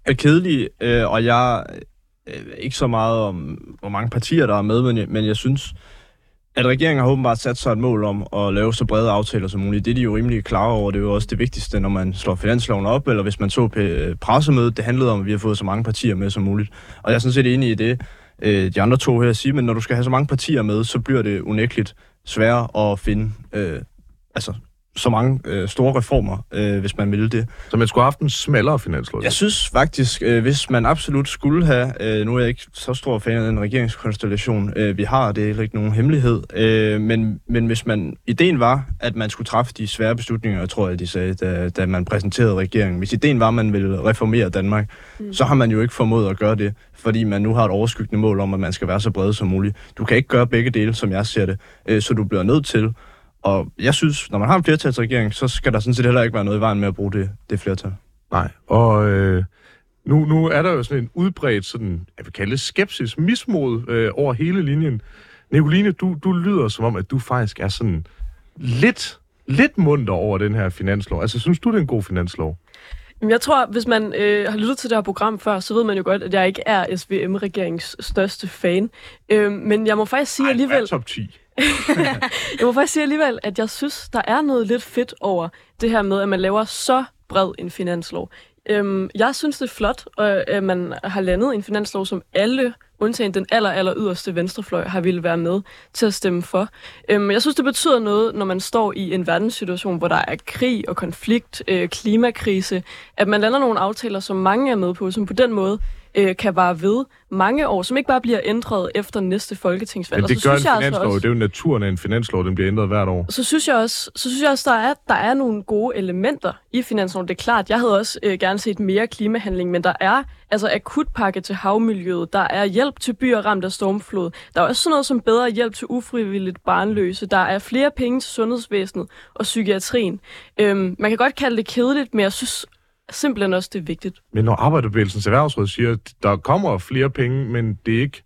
[SPEAKER 5] er kedelige, øh, og jeg øh, ikke så meget om, hvor mange partier, der er med, men jeg, men jeg synes, at regeringen har åbenbart sat sig et mål om at lave så brede aftaler som muligt. Det er de jo rimelig klar over. Det er jo også det vigtigste, når man slår finansloven op, eller hvis man så på øh, pressemødet. Det handlede om, at vi har fået så mange partier med som muligt. Og jeg er sådan set enig i det, øh, de andre to her siger, men når du skal have så mange partier med, så bliver det unægteligt sværere at finde øh, altså, så mange øh, store reformer, øh, hvis man ville det.
[SPEAKER 1] Så man skulle have haft en smallere finanslov?
[SPEAKER 5] Jeg synes faktisk, øh, hvis man absolut skulle have, øh, nu er jeg ikke så stor fan af den regeringskonstellation, øh, vi har, det er ikke nogen hemmelighed, øh, men, men hvis man, ideen var, at man skulle træffe de svære beslutninger, jeg tror jeg, de sagde, da, da man præsenterede regeringen, hvis ideen var, at man ville reformere Danmark, mm. så har man jo ikke formået at gøre det, fordi man nu har et overskyggende mål om, at man skal være så bred som muligt. Du kan ikke gøre begge dele, som jeg ser det, øh, så du bliver nødt til og jeg synes, når man har en flertalsregering, så skal der sådan set heller ikke være noget i vejen med at bruge det, det flertal.
[SPEAKER 1] Nej, og øh, nu, nu er der jo sådan en udbredt, sådan, jeg vil kalde det skepsis, mismod øh, over hele linjen. Nicoline, du, du lyder som om, at du faktisk er sådan lidt, lidt munter over den her finanslov. Altså, synes du, det er en god finanslov?
[SPEAKER 2] Jeg tror, hvis man øh, har lyttet til det her program før, så ved man jo godt, at jeg ikke er SVM-regeringens største fan. Øh, men jeg må faktisk sige
[SPEAKER 1] Ej,
[SPEAKER 2] alligevel...
[SPEAKER 1] top 10
[SPEAKER 2] jeg må faktisk sige alligevel, at jeg synes, der er noget lidt fedt over det her med, at man laver så bred en finanslov. Øhm, jeg synes, det er flot, øh, at man har landet en finanslov, som alle, undtagen den aller, aller yderste venstrefløj, har ville være med til at stemme for. Øhm, jeg synes, det betyder noget, når man står i en verdenssituation, hvor der er krig og konflikt, øh, klimakrise, at man lander nogle aftaler, som mange er med på, som på den måde øh, kan vare ved mange år, som ikke bare bliver ændret efter næste folketingsvalg.
[SPEAKER 1] Men det
[SPEAKER 2] så
[SPEAKER 1] gør
[SPEAKER 2] synes
[SPEAKER 1] en
[SPEAKER 2] jeg altså
[SPEAKER 1] finanslov,
[SPEAKER 2] også,
[SPEAKER 1] det er jo naturen af en finanslov, den bliver ændret hvert år.
[SPEAKER 2] Så synes jeg også, så synes jeg også der, er, der er nogle gode elementer i finansloven. Det er klart, jeg havde også øh, gerne set mere klimahandling, men der er altså akutpakke til havmiljøet, der er hjælp til byer ramt af stormflod, der er også sådan noget som bedre hjælp til ufrivilligt barnløse, der er flere penge til sundhedsvæsenet og psykiatrien. Øhm, man kan godt kalde det kedeligt, men jeg synes simpelthen også, det er vigtigt.
[SPEAKER 1] Men når Arbejderbevægelsens Erhvervsråd siger, at der kommer flere penge, men det er ikke,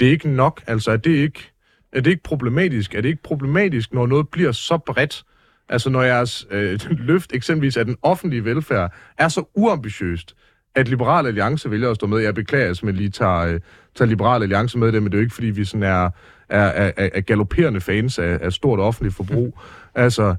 [SPEAKER 1] det er ikke nok, altså er det ikke, er det ikke problematisk? Er det ikke problematisk, når noget bliver så bredt? Altså når jeres øh, *laughs* løft eksempelvis af den offentlige velfærd er så uambitiøst, at Liberal Alliance vælger at stå med. Jeg beklager, at man lige tager, øh, tager Liberal Alliance med det, men det er jo ikke, fordi vi sådan er, er, er, er galopperende fans af, af stort offentligt forbrug. Altså,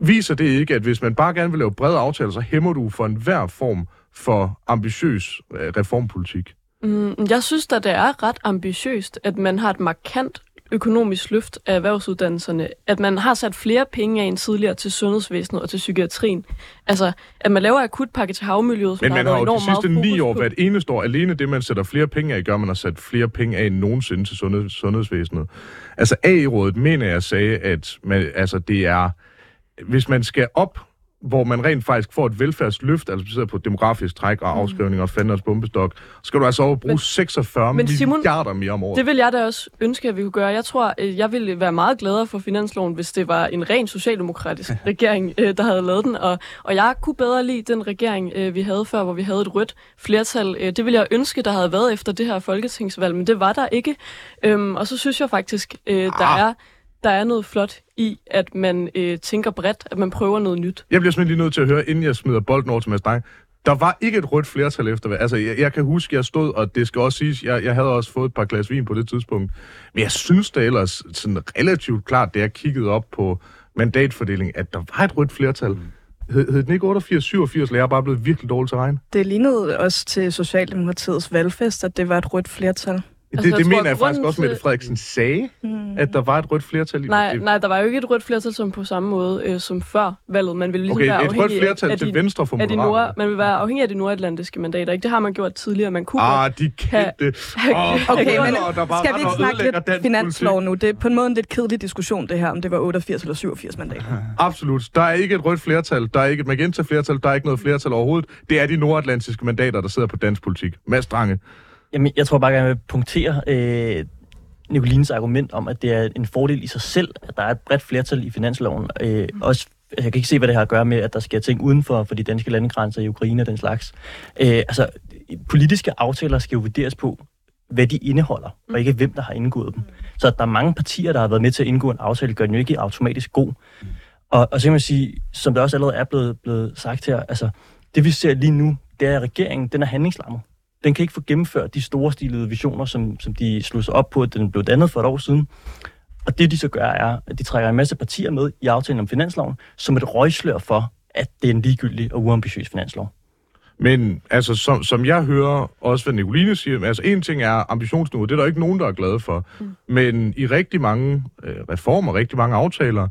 [SPEAKER 1] viser det ikke, at hvis man bare gerne vil lave brede aftaler, så hæmmer du for enhver form for ambitiøs øh, reformpolitik?
[SPEAKER 2] Mm, jeg synes at det er ret ambitiøst, at man har et markant økonomisk løft af erhvervsuddannelserne, at man har sat flere penge af end tidligere til sundhedsvæsenet og til psykiatrien. Altså, at man laver akutpakke til havmiljøet,
[SPEAKER 1] Men man har jo de sidste ni år hvert eneste år, alene det, man sætter flere penge af, gør man har sat flere penge af end nogensinde til sundheds- sundhedsvæsenet. Altså, AI-rådet mener jeg sagde, at man, altså, det er hvis man skal op, hvor man rent faktisk får et velfærdsløft, altså baseret på demografisk træk og mm. afskrivning og fanders bombestok, så skal du altså over bruge men, 46 men Simon, milliarder mere om året.
[SPEAKER 2] Det vil jeg da også ønske, at vi kunne gøre. Jeg tror, øh, jeg ville være meget gladere for finansloven, hvis det var en ren socialdemokratisk *laughs* regering, øh, der havde lavet den. Og, og jeg kunne bedre lide den regering, øh, vi havde før, hvor vi havde et rødt flertal. Det ville jeg ønske, der havde været efter det her folketingsvalg, men det var der ikke. Øhm, og så synes jeg faktisk, der ah. er der er noget flot i, at man øh, tænker bredt, at man prøver noget nyt.
[SPEAKER 1] Jeg bliver simpelthen lige nødt til at høre, inden jeg smider bolden over til Mads Stein. Der var ikke et rødt flertal efter Altså, jeg, jeg kan huske, jeg stod, og det skal også siges, jeg, jeg havde også fået et par glas vin på det tidspunkt. Men jeg synes da ellers sådan relativt klart, da jeg kiggede op på mandatfordeling, at der var et rødt flertal. Hed, hed den ikke 88, 87, eller jeg er bare blevet virkelig dårlig til regn?
[SPEAKER 3] Det lignede også til Socialdemokratiets valgfest, at det var et rødt flertal.
[SPEAKER 1] Altså, det,
[SPEAKER 2] jeg
[SPEAKER 1] det
[SPEAKER 2] tror,
[SPEAKER 1] mener jeg faktisk også, Mette Frederiksen sagde,
[SPEAKER 3] Mm.
[SPEAKER 1] at der var et rødt flertal i
[SPEAKER 2] Nej,
[SPEAKER 1] det.
[SPEAKER 2] nej, der var jo ikke et rødt flertal som på samme måde øh, som før valget. Man ville ligesom
[SPEAKER 1] Okay,
[SPEAKER 2] være
[SPEAKER 1] et rødt
[SPEAKER 2] afhængig
[SPEAKER 1] flertal
[SPEAKER 2] af,
[SPEAKER 1] til
[SPEAKER 2] de,
[SPEAKER 1] venstre for Moderaterne.
[SPEAKER 2] nord, man vil være afhængig af de nordatlantiske mandater. Ikke? Det har man gjort tidligere. Man kunne
[SPEAKER 1] Ah, de kendte. *laughs* Åh,
[SPEAKER 3] Okay, men
[SPEAKER 1] rødder, der bare
[SPEAKER 3] Skal vi ikke snakke lidt finanslov nu? Det er på en måde en lidt kedelig diskussion, det her, om det var 88 eller 87 mandater. *laughs*
[SPEAKER 1] Absolut. Der er ikke et rødt flertal. Der er ikke et magenta-flertal. Der er ikke noget flertal overhovedet. Det er de nordatlantiske mandater, der sidder på dansk politik. Mads Strange.
[SPEAKER 4] Jamen, jeg tror bare, at jeg vil punktere øh, Nicolines argument om, at det er en fordel i sig selv, at der er et bredt flertal i finansloven. Øh, også, jeg kan ikke se, hvad det har at gøre med, at der sker ting uden for, for de danske landegrænser i Ukraine og den slags. Øh, altså, politiske aftaler skal jo vurderes på, hvad de indeholder, og ikke hvem, der har indgået dem. Så at der er mange partier, der har været med til at indgå en aftale, gør den jo ikke automatisk god. Og, og så kan man sige, som der også allerede er blevet, blevet sagt her, altså, det vi ser lige nu, det er, at regeringen, den er handlingslammet. Den kan ikke få gennemført de store stilede visioner, som, som de slog sig op på, at den blev dannet for et år siden. Og det, de så gør, er, at de trækker en masse partier med i aftalen om finansloven, som et røgslør for, at det er en ligegyldig og uambitiøs finanslov.
[SPEAKER 1] Men altså, som, som jeg hører også, hvad Nicoline siger, altså en ting er ambitionsniveau, det er der ikke nogen, der er glade for. Mm. Men i rigtig mange øh, reformer, rigtig mange aftaler,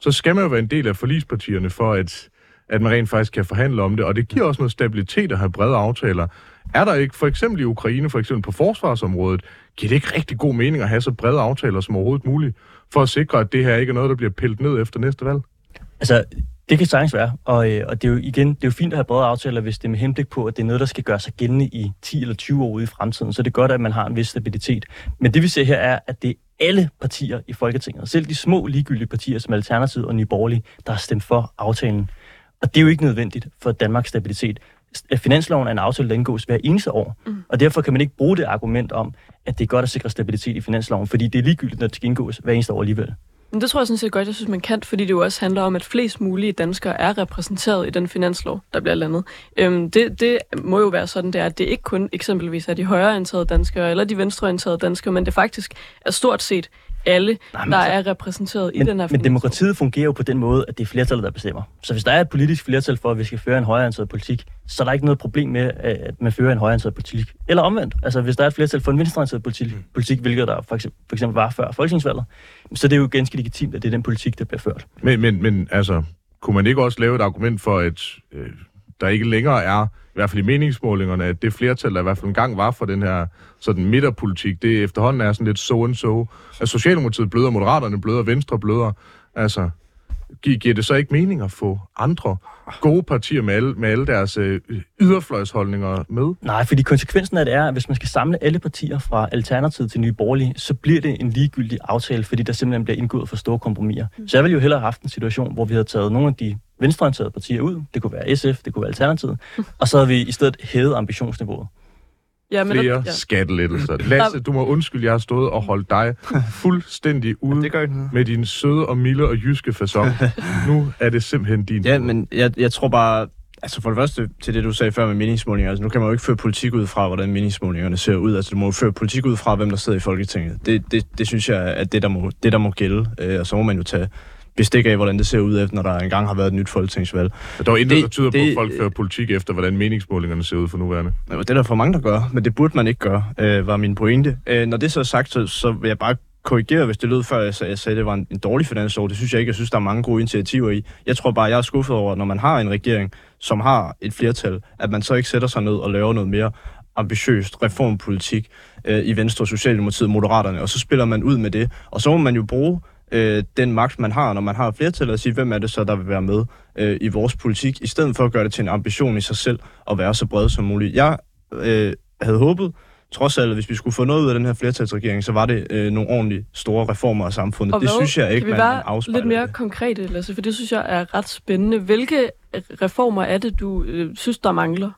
[SPEAKER 1] så skal man jo være en del af forlispartierne for, at, at man rent faktisk kan forhandle om det. Og det giver også noget stabilitet at have brede aftaler. Er der ikke, for eksempel i Ukraine, for eksempel på forsvarsområdet, giver det ikke rigtig god mening at have så brede aftaler som overhovedet muligt, for at sikre, at det her ikke er noget, der bliver pillet ned efter næste valg?
[SPEAKER 4] Altså, det kan sagtens være, og, øh, og det er jo igen, det er jo fint at have brede aftaler, hvis det er med henblik på, at det er noget, der skal gøre sig gældende i 10 eller 20 år ude i fremtiden, så det er godt, at man har en vis stabilitet. Men det vi ser her er, at det er alle partier i Folketinget, selv de små ligegyldige partier som Alternativet og Nye Borgerlige, der har stemt for aftalen. Og det er jo ikke nødvendigt for Danmarks stabilitet. Finansloven er en aftale, der indgås hver eneste år, mm. og derfor kan man ikke bruge det argument om, at det er godt at sikre stabilitet i finansloven, fordi det er ligegyldigt, når det skal indgås hver eneste år alligevel.
[SPEAKER 2] Men det tror jeg sådan set godt, jeg synes, man kan, fordi det jo også handler om, at flest mulige danskere er repræsenteret i den finanslov, der bliver landet. Øhm, det, det må jo være sådan, det er, at det ikke kun eksempelvis er de højreorienterede danskere eller de venstreorienterede danskere, men det faktisk er stort set alle,
[SPEAKER 4] Nej, men
[SPEAKER 2] der
[SPEAKER 4] altså-
[SPEAKER 2] er repræsenteret i
[SPEAKER 4] Men,
[SPEAKER 2] den her
[SPEAKER 4] men demokratiet fungerer jo på den måde, at det er flertallet, der bestemmer. Så hvis der er et politisk flertal for, at vi skal føre en højreorienteret politik, så er der ikke noget problem med, at man fører en højreorienteret politik. Eller omvendt. Altså hvis der er et flertal for en venstreorienteret politik,
[SPEAKER 1] Mm.
[SPEAKER 4] politik hvilket der for eksempel, for eksempel var før folketingsvalget, så det er jo ganske legitimt, at det er den politik, der bliver ført.
[SPEAKER 1] Men, men, men altså, kunne man ikke også lave et argument for, at øh, der ikke længere er, i hvert fald i meningsmålingerne, at det flertal, der i hvert fald engang var for den her sådan midterpolitik, det efterhånden er sådan lidt so and so. At Socialdemokratiet bløder, Moderaterne bløder, Venstre bløder. Altså, giver det så ikke mening at få andre gode partier med alle, med alle deres øh, yderfløjsholdninger med?
[SPEAKER 4] Nej, fordi konsekvensen af det er, at hvis man skal samle alle partier fra Alternativet til Nye Borgerlige, så bliver det en ligegyldig aftale, fordi der simpelthen bliver indgået for store kompromiser. Så jeg ville jo hellere have haft en situation, hvor vi havde taget nogle af de venstreorienterede partier ud, det kunne være SF, det kunne være Alternativet, og så havde vi i stedet hævet ambitionsniveauet.
[SPEAKER 2] Ja, men
[SPEAKER 1] Flere
[SPEAKER 2] der,
[SPEAKER 1] ja. skattelettelser. Lasse, du må undskylde, jeg har stået og holdt dig fuldstændig ude
[SPEAKER 5] Det gør ikke noget.
[SPEAKER 1] med din søde og milde og jyske fasong. *laughs* nu er det simpelthen din
[SPEAKER 5] Ja,
[SPEAKER 1] tur.
[SPEAKER 5] men jeg, jeg tror bare, altså for det første til det, du sagde før med meningsmålinger, altså nu kan man jo ikke føre politik ud fra, hvordan meningsmålingerne ser ud. Altså du må jo føre politik ud fra, hvem der sidder i Folketinget. Det, det, det synes jeg er det, der må, det, der må gælde. Øh, og så må man jo tage bestik af, hvordan det ser ud, efter, når der engang har været et nyt folketingsvalg.
[SPEAKER 1] Der er intet,
[SPEAKER 5] det-
[SPEAKER 1] der tyder på,
[SPEAKER 5] det-
[SPEAKER 1] at folk fører politik efter, hvordan meningsmålingerne ser ud for nuværende.
[SPEAKER 5] Det er der for mange, der gør, men det burde man ikke gøre, øh, var min pointe. Øh, når det så er sagt, så, så vil jeg bare korrigere, hvis det lød før, jeg sagde, at det var en, en dårlig finanslov. Det synes jeg ikke. Jeg synes, der er mange gode initiativer i. Jeg tror bare, jeg er skuffet over, når man har en regering, som har et flertal, at man så ikke sætter sig ned og laver noget mere ambitiøst reformpolitik øh, i Venstre, Socialdemokratiet, Moderaterne, og så spiller man ud med det. Og så må man jo bruge øh, den magt, man har, når man har flertal, og sige, hvem er det så, der vil være med øh, i vores politik, i stedet for at gøre det til en ambition i sig selv, at være så bred som muligt. Jeg øh, havde håbet, trods alt, at hvis vi skulle få noget ud af den her flertalsregering, så var det øh, nogle ordentligt store reformer af samfundet.
[SPEAKER 2] Og
[SPEAKER 5] det
[SPEAKER 2] hvad?
[SPEAKER 5] synes jeg ikke,
[SPEAKER 2] kan vi
[SPEAKER 5] man afspejler.
[SPEAKER 2] lidt mere
[SPEAKER 5] det.
[SPEAKER 2] konkrete, Lasse, for det synes jeg er ret spændende. Hvilke reformer er det, du øh, synes, der mangler?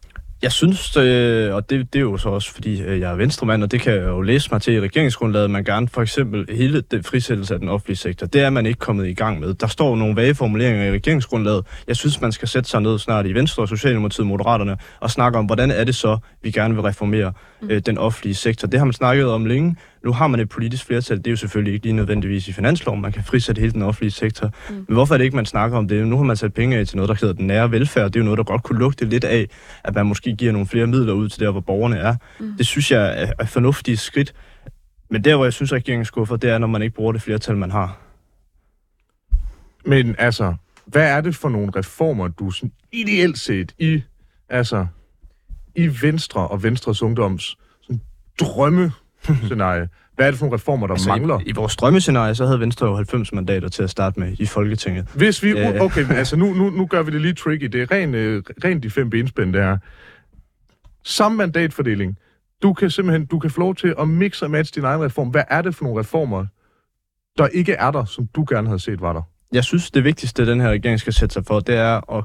[SPEAKER 5] Jeg synes, øh, og det, det er jo så også, fordi øh, jeg er venstremand, og det kan jeg jo læse mig til i regeringsgrundlaget, man gerne for eksempel hele det frisættelse af den offentlige sektor, det er man ikke kommet i gang med. Der står nogle vage formuleringer i regeringsgrundlaget. Jeg synes, man skal sætte sig ned snart i Venstre, Socialdemokratiet, Moderaterne, og snakke om, hvordan er det så, vi gerne vil reformere øh, den offentlige sektor. Det har man snakket om længe. Nu har man et politisk flertal. Det er jo selvfølgelig ikke lige nødvendigvis i finansloven. Man kan frisætte hele den offentlige sektor. Mm. Men hvorfor er det ikke, man snakker om det? Nu har man sat penge af til noget, der hedder den nære velfærd. Det er jo noget, der godt kunne lugte lidt af, at man måske giver nogle flere midler ud til der, hvor borgerne er. Mm. Det synes jeg er, er fornuftige skridt. Men der, hvor jeg synes, regeringen skuffer, det er, når man ikke bruger det flertal, man har.
[SPEAKER 1] Men altså, hvad er det for nogle reformer, du sådan ideelt set i, altså, i Venstre og Venstres Ungdoms sådan drømmescenarie, hvad er det for nogle reformer, der altså, mangler?
[SPEAKER 5] I, I vores drømmescenarie, så havde Venstre jo 90 mandater til at starte med i Folketinget.
[SPEAKER 1] Hvis vi... Øh. Okay, altså nu, nu, nu gør vi det lige tricky. Det er ren, øh, ren de fem benspænd, det er. Samme mandatfordeling. Du kan simpelthen du kan få lov til at mixe og matche din egen reform. Hvad er det for nogle reformer, der ikke er der, som du gerne havde set var der?
[SPEAKER 5] Jeg synes, det vigtigste, den her regering skal sætte sig for, det er at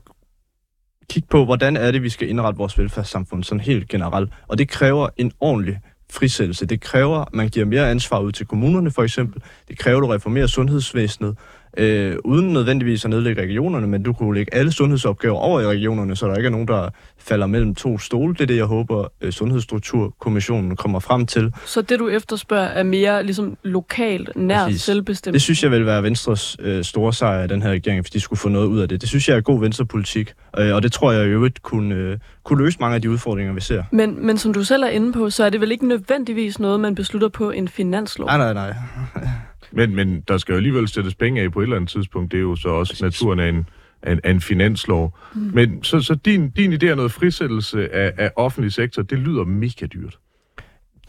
[SPEAKER 5] kigge på, hvordan er det, vi skal indrette vores velfærdssamfund sådan helt generelt. Og det kræver en ordentlig frisættelse. Det kræver, at man giver mere ansvar ud til kommunerne, for eksempel. Det kræver, at du reformerer sundhedsvæsenet øh, uden nødvendigvis at nedlægge regionerne, men du kunne lægge alle sundhedsopgaver over i regionerne, så der ikke er nogen, der falder mellem to stole. Det er det, jeg håber, øh, Sundhedsstrukturkommissionen kommer frem til.
[SPEAKER 2] Så det, du efterspørger, er mere ligesom lokalt, nær selvbestemt?
[SPEAKER 5] Det synes jeg vil være Venstres øh, store sejr af den her regering, hvis de skulle få noget ud af det. Det synes jeg er god venstrepolitik, øh, og det tror jeg i øvrigt kunne, øh, kunne løse mange af de udfordringer, vi ser.
[SPEAKER 2] Men, men som du selv er inde på, så er det vel ikke nødvendigvis noget, man beslutter på en finanslov?
[SPEAKER 5] Nej, nej, nej.
[SPEAKER 1] Men, men der skal jo alligevel sættes penge af på et eller andet tidspunkt. Det er jo så også Præcis. naturen af en, af en, af en finanslov. Mm. Men så, så din, din idé er noget frisættelse af, af offentlig sektor, det lyder mega dyrt.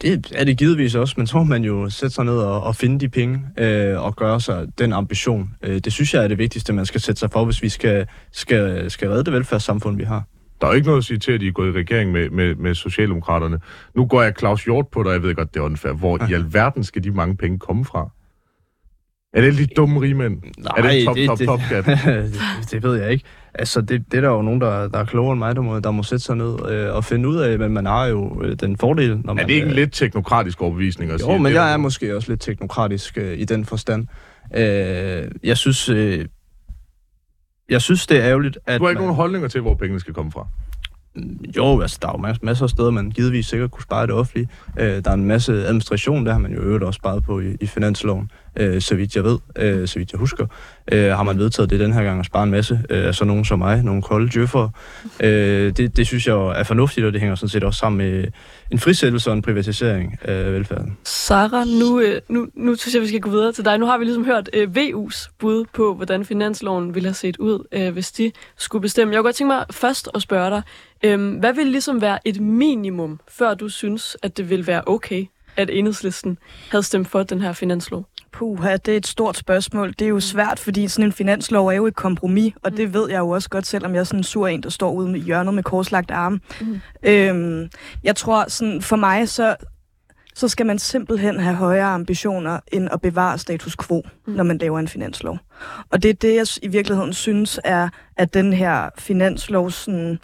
[SPEAKER 5] Det er det givetvis også, men så må man jo sætte sig ned og, og finde de penge øh, og gøre sig den ambition. Øh, det synes jeg er det vigtigste, man skal sætte sig for, hvis vi skal, skal, skal redde det velfærdssamfund, vi har.
[SPEAKER 1] Der er jo ikke noget at sige til, at I er gået i regering med, med, med Socialdemokraterne. Nu går jeg Claus Hjort på dig, jeg ved godt, det er unfair. Hvor ja. *laughs* i alverden skal de mange penge komme fra? Er det lidt dumme rigmænd?
[SPEAKER 5] Nej,
[SPEAKER 1] er det top,
[SPEAKER 5] det,
[SPEAKER 1] top,
[SPEAKER 5] det,
[SPEAKER 1] top,
[SPEAKER 5] det, det ved jeg ikke. Altså, det, det er der jo nogen, der, der er klogere end mig, der må, der må sætte sig ned øh, og finde ud af, men man har jo øh, den fordel. Når man,
[SPEAKER 1] er det ikke en øh, lidt teknokratisk overbevisning at
[SPEAKER 5] jo,
[SPEAKER 1] sige?
[SPEAKER 5] Jo, men
[SPEAKER 1] det,
[SPEAKER 5] jeg er måske også lidt teknokratisk øh, i den forstand. Øh, jeg synes... Øh, jeg synes, det er ærgerligt, at...
[SPEAKER 1] Du har ikke man... nogen holdninger til, hvor pengene skal komme fra?
[SPEAKER 5] Jo, altså der er jo masser af steder, man givetvis sikkert kunne spare det offentlige. Øh, der er en masse administration, der har man jo øvrigt også sparet på i, i finansloven, øh, så vidt jeg ved, øh, så vidt jeg husker. Øh, har man vedtaget det den her gang at spare en masse øh, sådan så nogen som mig, nogle kolde djøffere. Øh, det, det synes jeg er fornuftigt, og det hænger sådan set også sammen med en frisættelse og en privatisering af velfærden.
[SPEAKER 2] Sara, nu, øh, nu, nu synes jeg, vi skal gå videre til dig. Nu har vi ligesom hørt øh, VU's bud på, hvordan finansloven ville have set ud, øh, hvis de skulle bestemme. Jeg kunne godt tænke mig først at spørge dig, øh, hvad vil ligesom være et minimum, før du synes, at det vil være okay, at enhedslisten havde stemt for den her finanslov?
[SPEAKER 3] Puha, det er et stort spørgsmål. Det er jo svært, fordi sådan en finanslov er jo et kompromis, og det ved jeg jo også godt, selvom jeg er sådan en sur en, der står ude med hjørnet med korslagt arme. Mm. Øhm, jeg tror, sådan, for mig, så, så skal man simpelthen have højere ambitioner end at bevare status quo, mm. når man laver en finanslov. Og det er det, jeg i virkeligheden synes er, at den her finanslov sådan,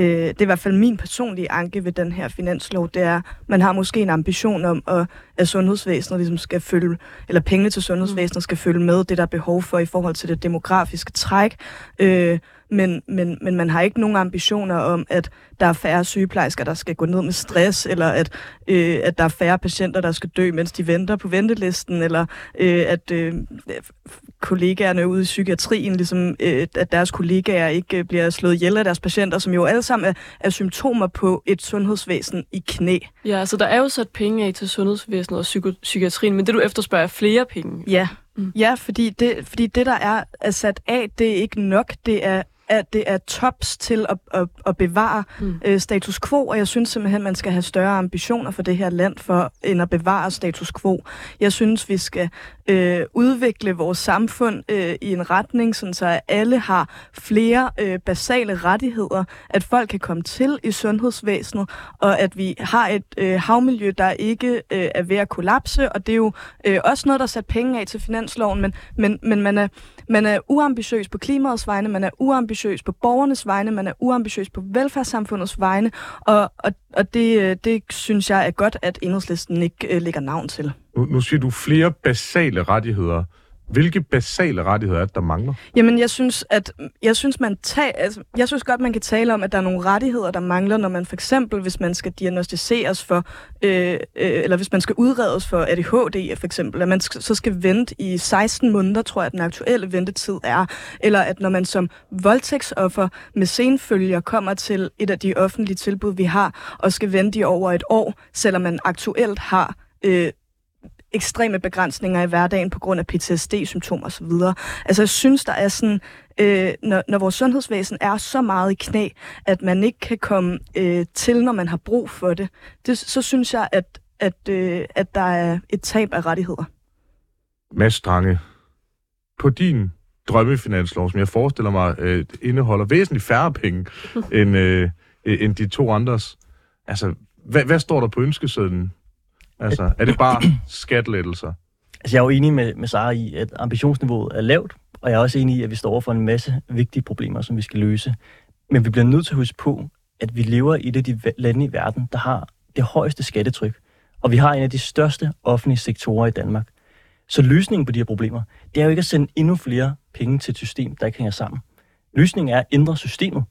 [SPEAKER 3] øh, det er i hvert fald min personlige anke ved den her finanslov, det er, man har måske en ambition om, at, at sundhedsvæsenet ligesom skal følge, eller pengene til sundhedsvæsenet skal følge med det, der er behov for i forhold til det demografiske træk. Øh, men, men, men man har ikke nogen ambitioner om, at der er færre sygeplejersker, der skal gå ned med stress, eller at, øh, at der er færre patienter, der skal dø, mens de venter på ventelisten, eller øh, at øh, kollegaerne ude i psykiatrien, ligesom, øh, at deres kollegaer ikke øh, bliver slået ihjel af deres patienter, som jo alle sammen er, er symptomer på et sundhedsvæsen i knæ.
[SPEAKER 2] Ja, så der er jo sat penge af til sundhedsvæsenet og psyko- psykiatrien, men det du efterspørger er flere penge.
[SPEAKER 3] Ja, mm. ja fordi, det, fordi det, der er, er sat af, det er ikke nok. Det er at det er tops til at, at, at bevare mm. øh, status quo, og jeg synes simpelthen, man skal have større ambitioner for det her land, for end at bevare status quo. Jeg synes, vi skal øh, udvikle vores samfund øh, i en retning, sådan så at alle har flere øh, basale rettigheder, at folk kan komme til i sundhedsvæsenet, og at vi har et øh, havmiljø, der ikke øh, er ved at kollapse, og det er jo øh, også noget, der er sat penge af til finansloven, men, men, men man, er, man er uambitiøs på klimaets vegne, man er uambitiøs på borgernes vegne, man er uambitiøs på velfærdssamfundets vegne, og, og, og det, øh, det synes jeg er godt, at enhedslisten ikke øh, lægger navn til.
[SPEAKER 1] Nu, nu siger du flere basale rettigheder. Hvilke basale rettigheder er det, der mangler?
[SPEAKER 3] Jamen, jeg synes, at jeg synes, man tag, altså, jeg synes godt, man kan tale om, at der er nogle rettigheder, der mangler, når man for eksempel, hvis man skal diagnostiseres for, øh, øh, eller hvis man skal udredes for ADHD for eksempel, at man skal, så skal vente i 16 måneder, tror jeg, den aktuelle ventetid er, eller at når man som voldtægtsoffer med senfølger kommer til et af de offentlige tilbud, vi har, og skal vente i over et år, selvom man aktuelt har øh, ekstreme begrænsninger i hverdagen på grund af PTSD-symptomer osv. Altså jeg synes, der er sådan, øh, når, når vores sundhedsvæsen er så meget i knæ, at man ikke kan komme øh, til, når man har brug for det, det så synes jeg, at, at, øh, at der er et tab af rettigheder.
[SPEAKER 1] Mads Strange, på din drømmefinanslov, som jeg forestiller mig øh, indeholder væsentligt færre penge *laughs* end, øh, end de to andres. Altså, hvad, hvad står der på ønskesedlen? Altså, er det bare skattelettelser?
[SPEAKER 4] Altså, jeg er jo enig med, med Sara i, at ambitionsniveauet er lavt, og jeg er også enig i, at vi står over for en masse vigtige problemer, som vi skal løse. Men vi bliver nødt til at huske på, at vi lever i et af de lande i verden, der har det højeste skattetryk. Og vi har en af de største offentlige sektorer i Danmark. Så løsningen på de her problemer, det er jo ikke at sende endnu flere penge til et system, der ikke hænger sammen. Løsningen er at ændre systemet.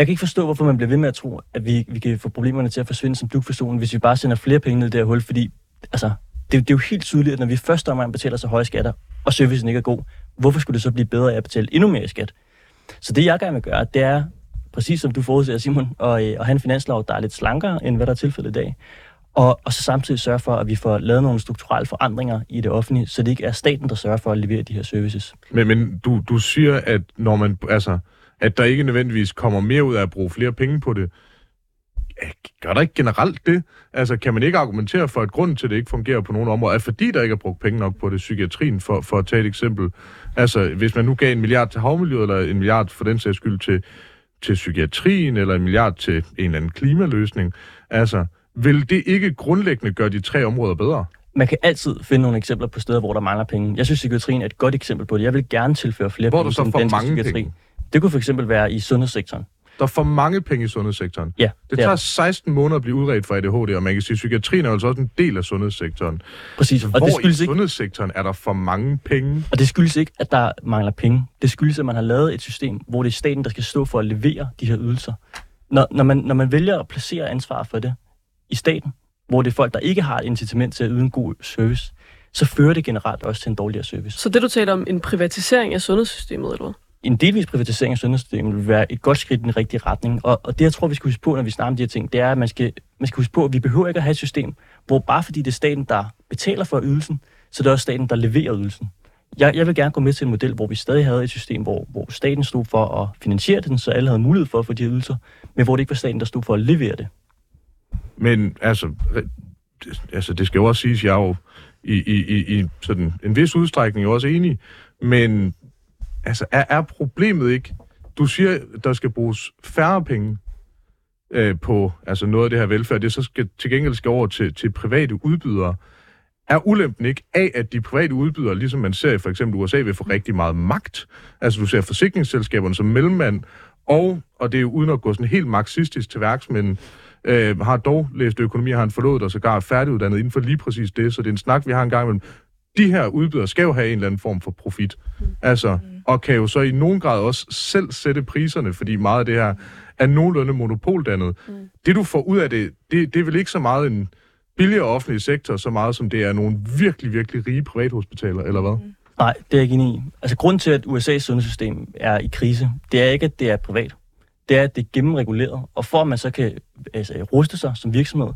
[SPEAKER 4] Jeg kan ikke forstå, hvorfor man bliver ved med at tro, at vi, vi kan få problemerne til at forsvinde som duk for solen, hvis vi bare sender flere penge ned i det her hul, fordi altså, det, det er jo helt tydeligt, at når vi første omgang betaler så høje skatter, og servicen ikke er god, hvorfor skulle det så blive bedre af at betale endnu mere i skat? Så det, jeg gerne vil gøre, det er, præcis som du forudser, Simon, og, øh, og have en finanslov, der er lidt slankere, end hvad der er tilfældet i dag. Og, og så samtidig sørge for, at vi får lavet nogle strukturelle forandringer i det offentlige, så det ikke er staten, der sørger for at levere de her services.
[SPEAKER 1] Men, men du, du siger, at når man, altså, at der ikke nødvendigvis kommer mere ud af at bruge flere penge på det. Gør der ikke generelt det? Altså, kan man ikke argumentere for, at grunden til, at det ikke fungerer på nogle områder, er fordi, der ikke er brugt penge nok på det psykiatrien, for, for at tage et eksempel? Altså, hvis man nu gav en milliard til havmiljøet, eller en milliard for den sags skyld til, til psykiatrien, eller en milliard til en eller anden klimaløsning, altså, vil det ikke grundlæggende gøre de tre områder bedre?
[SPEAKER 4] Man kan altid finde nogle eksempler på steder, hvor der mangler penge. Jeg synes, psykiatrien er et godt eksempel på det. Jeg vil gerne tilføre flere
[SPEAKER 1] hvor
[SPEAKER 4] penge
[SPEAKER 1] til
[SPEAKER 4] den
[SPEAKER 1] danske
[SPEAKER 4] mange psykiatri. Penge? Det kunne for eksempel være i sundhedssektoren.
[SPEAKER 1] Der er for mange penge i sundhedssektoren.
[SPEAKER 4] Ja,
[SPEAKER 1] det, det tager 16 måneder at blive udredt for ADHD, og man kan sige, at psykiatrien er altså også en del af sundhedssektoren.
[SPEAKER 4] Præcis.
[SPEAKER 1] Og Hvor det skyldes i sundhedssektoren er der for mange penge?
[SPEAKER 4] Og det skyldes ikke, at der mangler penge. Det skyldes, at man har lavet et system, hvor det er staten, der skal stå for at levere de her ydelser. Når, når, man, når man vælger at placere ansvar for det i staten, hvor det er folk, der ikke har et incitament til at yde en god service, så fører det generelt også til en dårligere service.
[SPEAKER 2] Så det, du taler om, en privatisering af sundhedssystemet, eller hvad?
[SPEAKER 4] En delvis privatisering af sundhedssystemet vil være et godt skridt i den rigtige retning. Og, og det, jeg tror, vi skal huske på, når vi snakker om de her ting, det er, at man skal, man skal huske på, at vi behøver ikke at have et system, hvor bare fordi det er staten, der betaler for ydelsen, så det er også staten, der leverer ydelsen. Jeg, jeg vil gerne gå med til en model, hvor vi stadig havde et system, hvor, hvor staten stod for at finansiere den, så alle havde mulighed for at få de her ydelser, men hvor det ikke var staten, der stod for at levere det.
[SPEAKER 1] Men altså, altså det skal jo også siges, jeg er jo i, i, i, i sådan en vis udstrækning også enig, men altså, er, er problemet ikke... Du siger, der skal bruges færre penge øh, på altså noget af det her velfærd, det så skal til gengæld skal over til, til private udbydere. Er ulempen ikke af, at de private udbydere, ligesom man ser i for eksempel USA, vil få rigtig meget magt? Altså du ser forsikringsselskaberne som mellemmand, og, og det er jo uden at gå sådan helt marxistisk til værks, men øh, har dog læst økonomi, har han forlået og sågar er færdiguddannet inden for lige præcis det, så det er en snak, vi har en gang imellem de her udbydere skal jo have en eller anden form for profit. Altså, og kan jo så i nogen grad også selv sætte priserne, fordi meget af det her er nogenlunde monopoldannet. Mm. Det du får ud af det, det, det er vel ikke så meget en billigere offentlig sektor, så meget som det er nogle virkelig, virkelig rige privathospitaler, eller hvad? Mm.
[SPEAKER 4] Nej, det er jeg ikke enig i. Altså, grund til, at USA's sundhedssystem er i krise, det er ikke, at det er privat. Det er, at det er gennemreguleret. Og for at man så kan altså, ruste sig som virksomhed,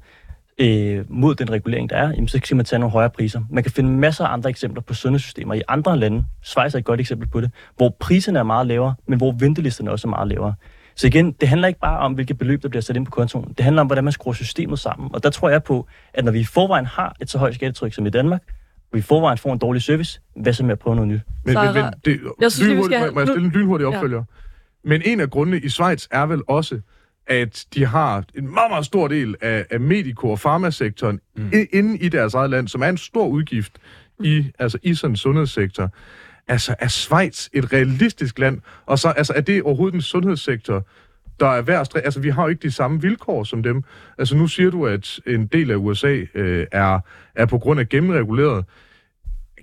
[SPEAKER 4] øh, mod den regulering, der er, jamen, så kan man tage nogle højere priser. Man kan finde masser af andre eksempler på sundhedssystemer i andre lande. Schweiz er et godt eksempel på det, hvor priserne er meget lavere, men hvor ventelisterne også er meget lavere. Så igen, det handler ikke bare om, hvilket beløb, der bliver sat ind på kontoen. Det handler om, hvordan man skruer systemet sammen. Og der tror jeg på, at når vi i forvejen har et så højt skattetryk som i Danmark, og vi i forvejen får en dårlig service, hvad så med at prøve noget nyt?
[SPEAKER 1] Men, men, men det, jeg synes, lynhurtigt, vi skal... må jeg stille en lynhurtig opfølger? Ja. Men en af grundene i Schweiz er vel også, at de har en meget, meget stor del af, af medico- og farmasektoren mm. inde i deres eget land, som er en stor udgift i, altså i sådan en sundhedssektor. Altså, er Schweiz et realistisk land? Og så altså, er det overhovedet en sundhedssektor, der er værd Altså, vi har jo ikke de samme vilkår som dem. Altså, nu siger du, at en del af USA øh, er, er på grund af gennemreguleret.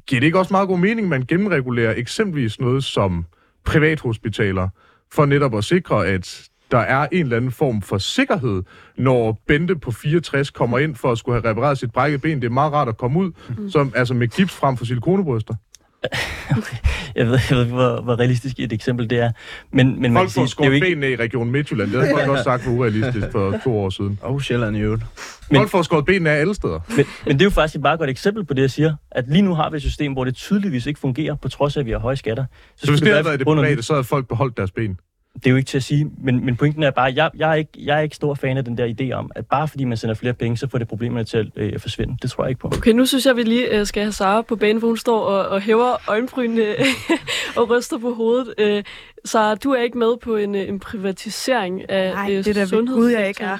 [SPEAKER 1] Giver det ikke også meget god mening, at man gennemregulerer eksempelvis noget som privathospitaler, for netop at sikre, at der er en eller anden form for sikkerhed, når Bente på 64 kommer ind for at skulle have repareret sit brækket ben. Det er meget rart at komme ud mm. som, altså med gips frem for silikonebryster. *laughs*
[SPEAKER 4] jeg, ved, jeg ved ikke, hvor, hvor realistisk et eksempel det er. Men, men man
[SPEAKER 1] Folk
[SPEAKER 4] kan sige,
[SPEAKER 1] får
[SPEAKER 4] det er ikke,
[SPEAKER 1] benene i Region Midtjylland. Det har folk også sagt for urealistisk for to år siden.
[SPEAKER 5] Og Sjælland i øvrigt.
[SPEAKER 4] Men-
[SPEAKER 1] Folk får skåret benene af alle steder.
[SPEAKER 4] men, men det er jo faktisk et meget godt eksempel på det, jeg siger. At lige nu har vi et system, hvor det tydeligvis ikke fungerer, på trods af, at vi har høje skatter.
[SPEAKER 1] Så hvis
[SPEAKER 4] skulle
[SPEAKER 1] det havde
[SPEAKER 4] være
[SPEAKER 1] været i det private, så havde folk beholdt deres ben.
[SPEAKER 4] Det er jo ikke til at sige, men, men pointen er bare, at jeg, jeg, er ikke, jeg er ikke stor fan af den der idé om, at bare fordi man sender flere penge, så får det problemerne til at øh, forsvinde. Det tror jeg ikke på.
[SPEAKER 2] Okay, nu synes jeg, vi lige øh, skal have Sara på banen, for hun står og, og hæver øjenbrynene *laughs* og ryster på hovedet. Øh, Sara, du er ikke med på en, øh, en privatisering af
[SPEAKER 3] Nej,
[SPEAKER 2] øh,
[SPEAKER 3] det er da ved
[SPEAKER 2] sundhedssektoren.
[SPEAKER 3] Gud, jeg ikke er.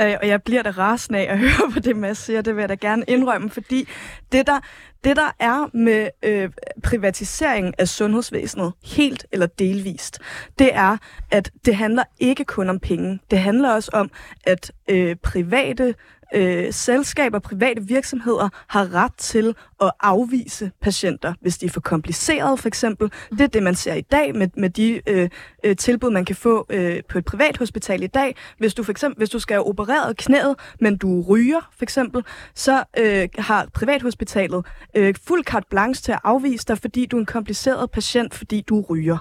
[SPEAKER 3] Øh, Og jeg bliver da rasende af at *laughs* høre på det, Mads siger. Det vil jeg da gerne indrømme, fordi det der, det der er med øh, privatisering af sundhedsvæsenet, helt eller delvist, det er, at det handler ikke kun om penge. Det handler også om, at øh, private øh, selskaber, private virksomheder har ret til at afvise patienter, hvis de er for komplicerede for eksempel. Det er det, man ser i dag med, med de øh, øh, tilbud, man kan få øh, på et privat hospital i dag. Hvis du for eksempel hvis du skal have opereret knæet, men du ryger for eksempel, så øh, har privathospitalet øh, fuld carte blanche til at afvise dig, fordi du er en kompliceret patient, fordi du ryger.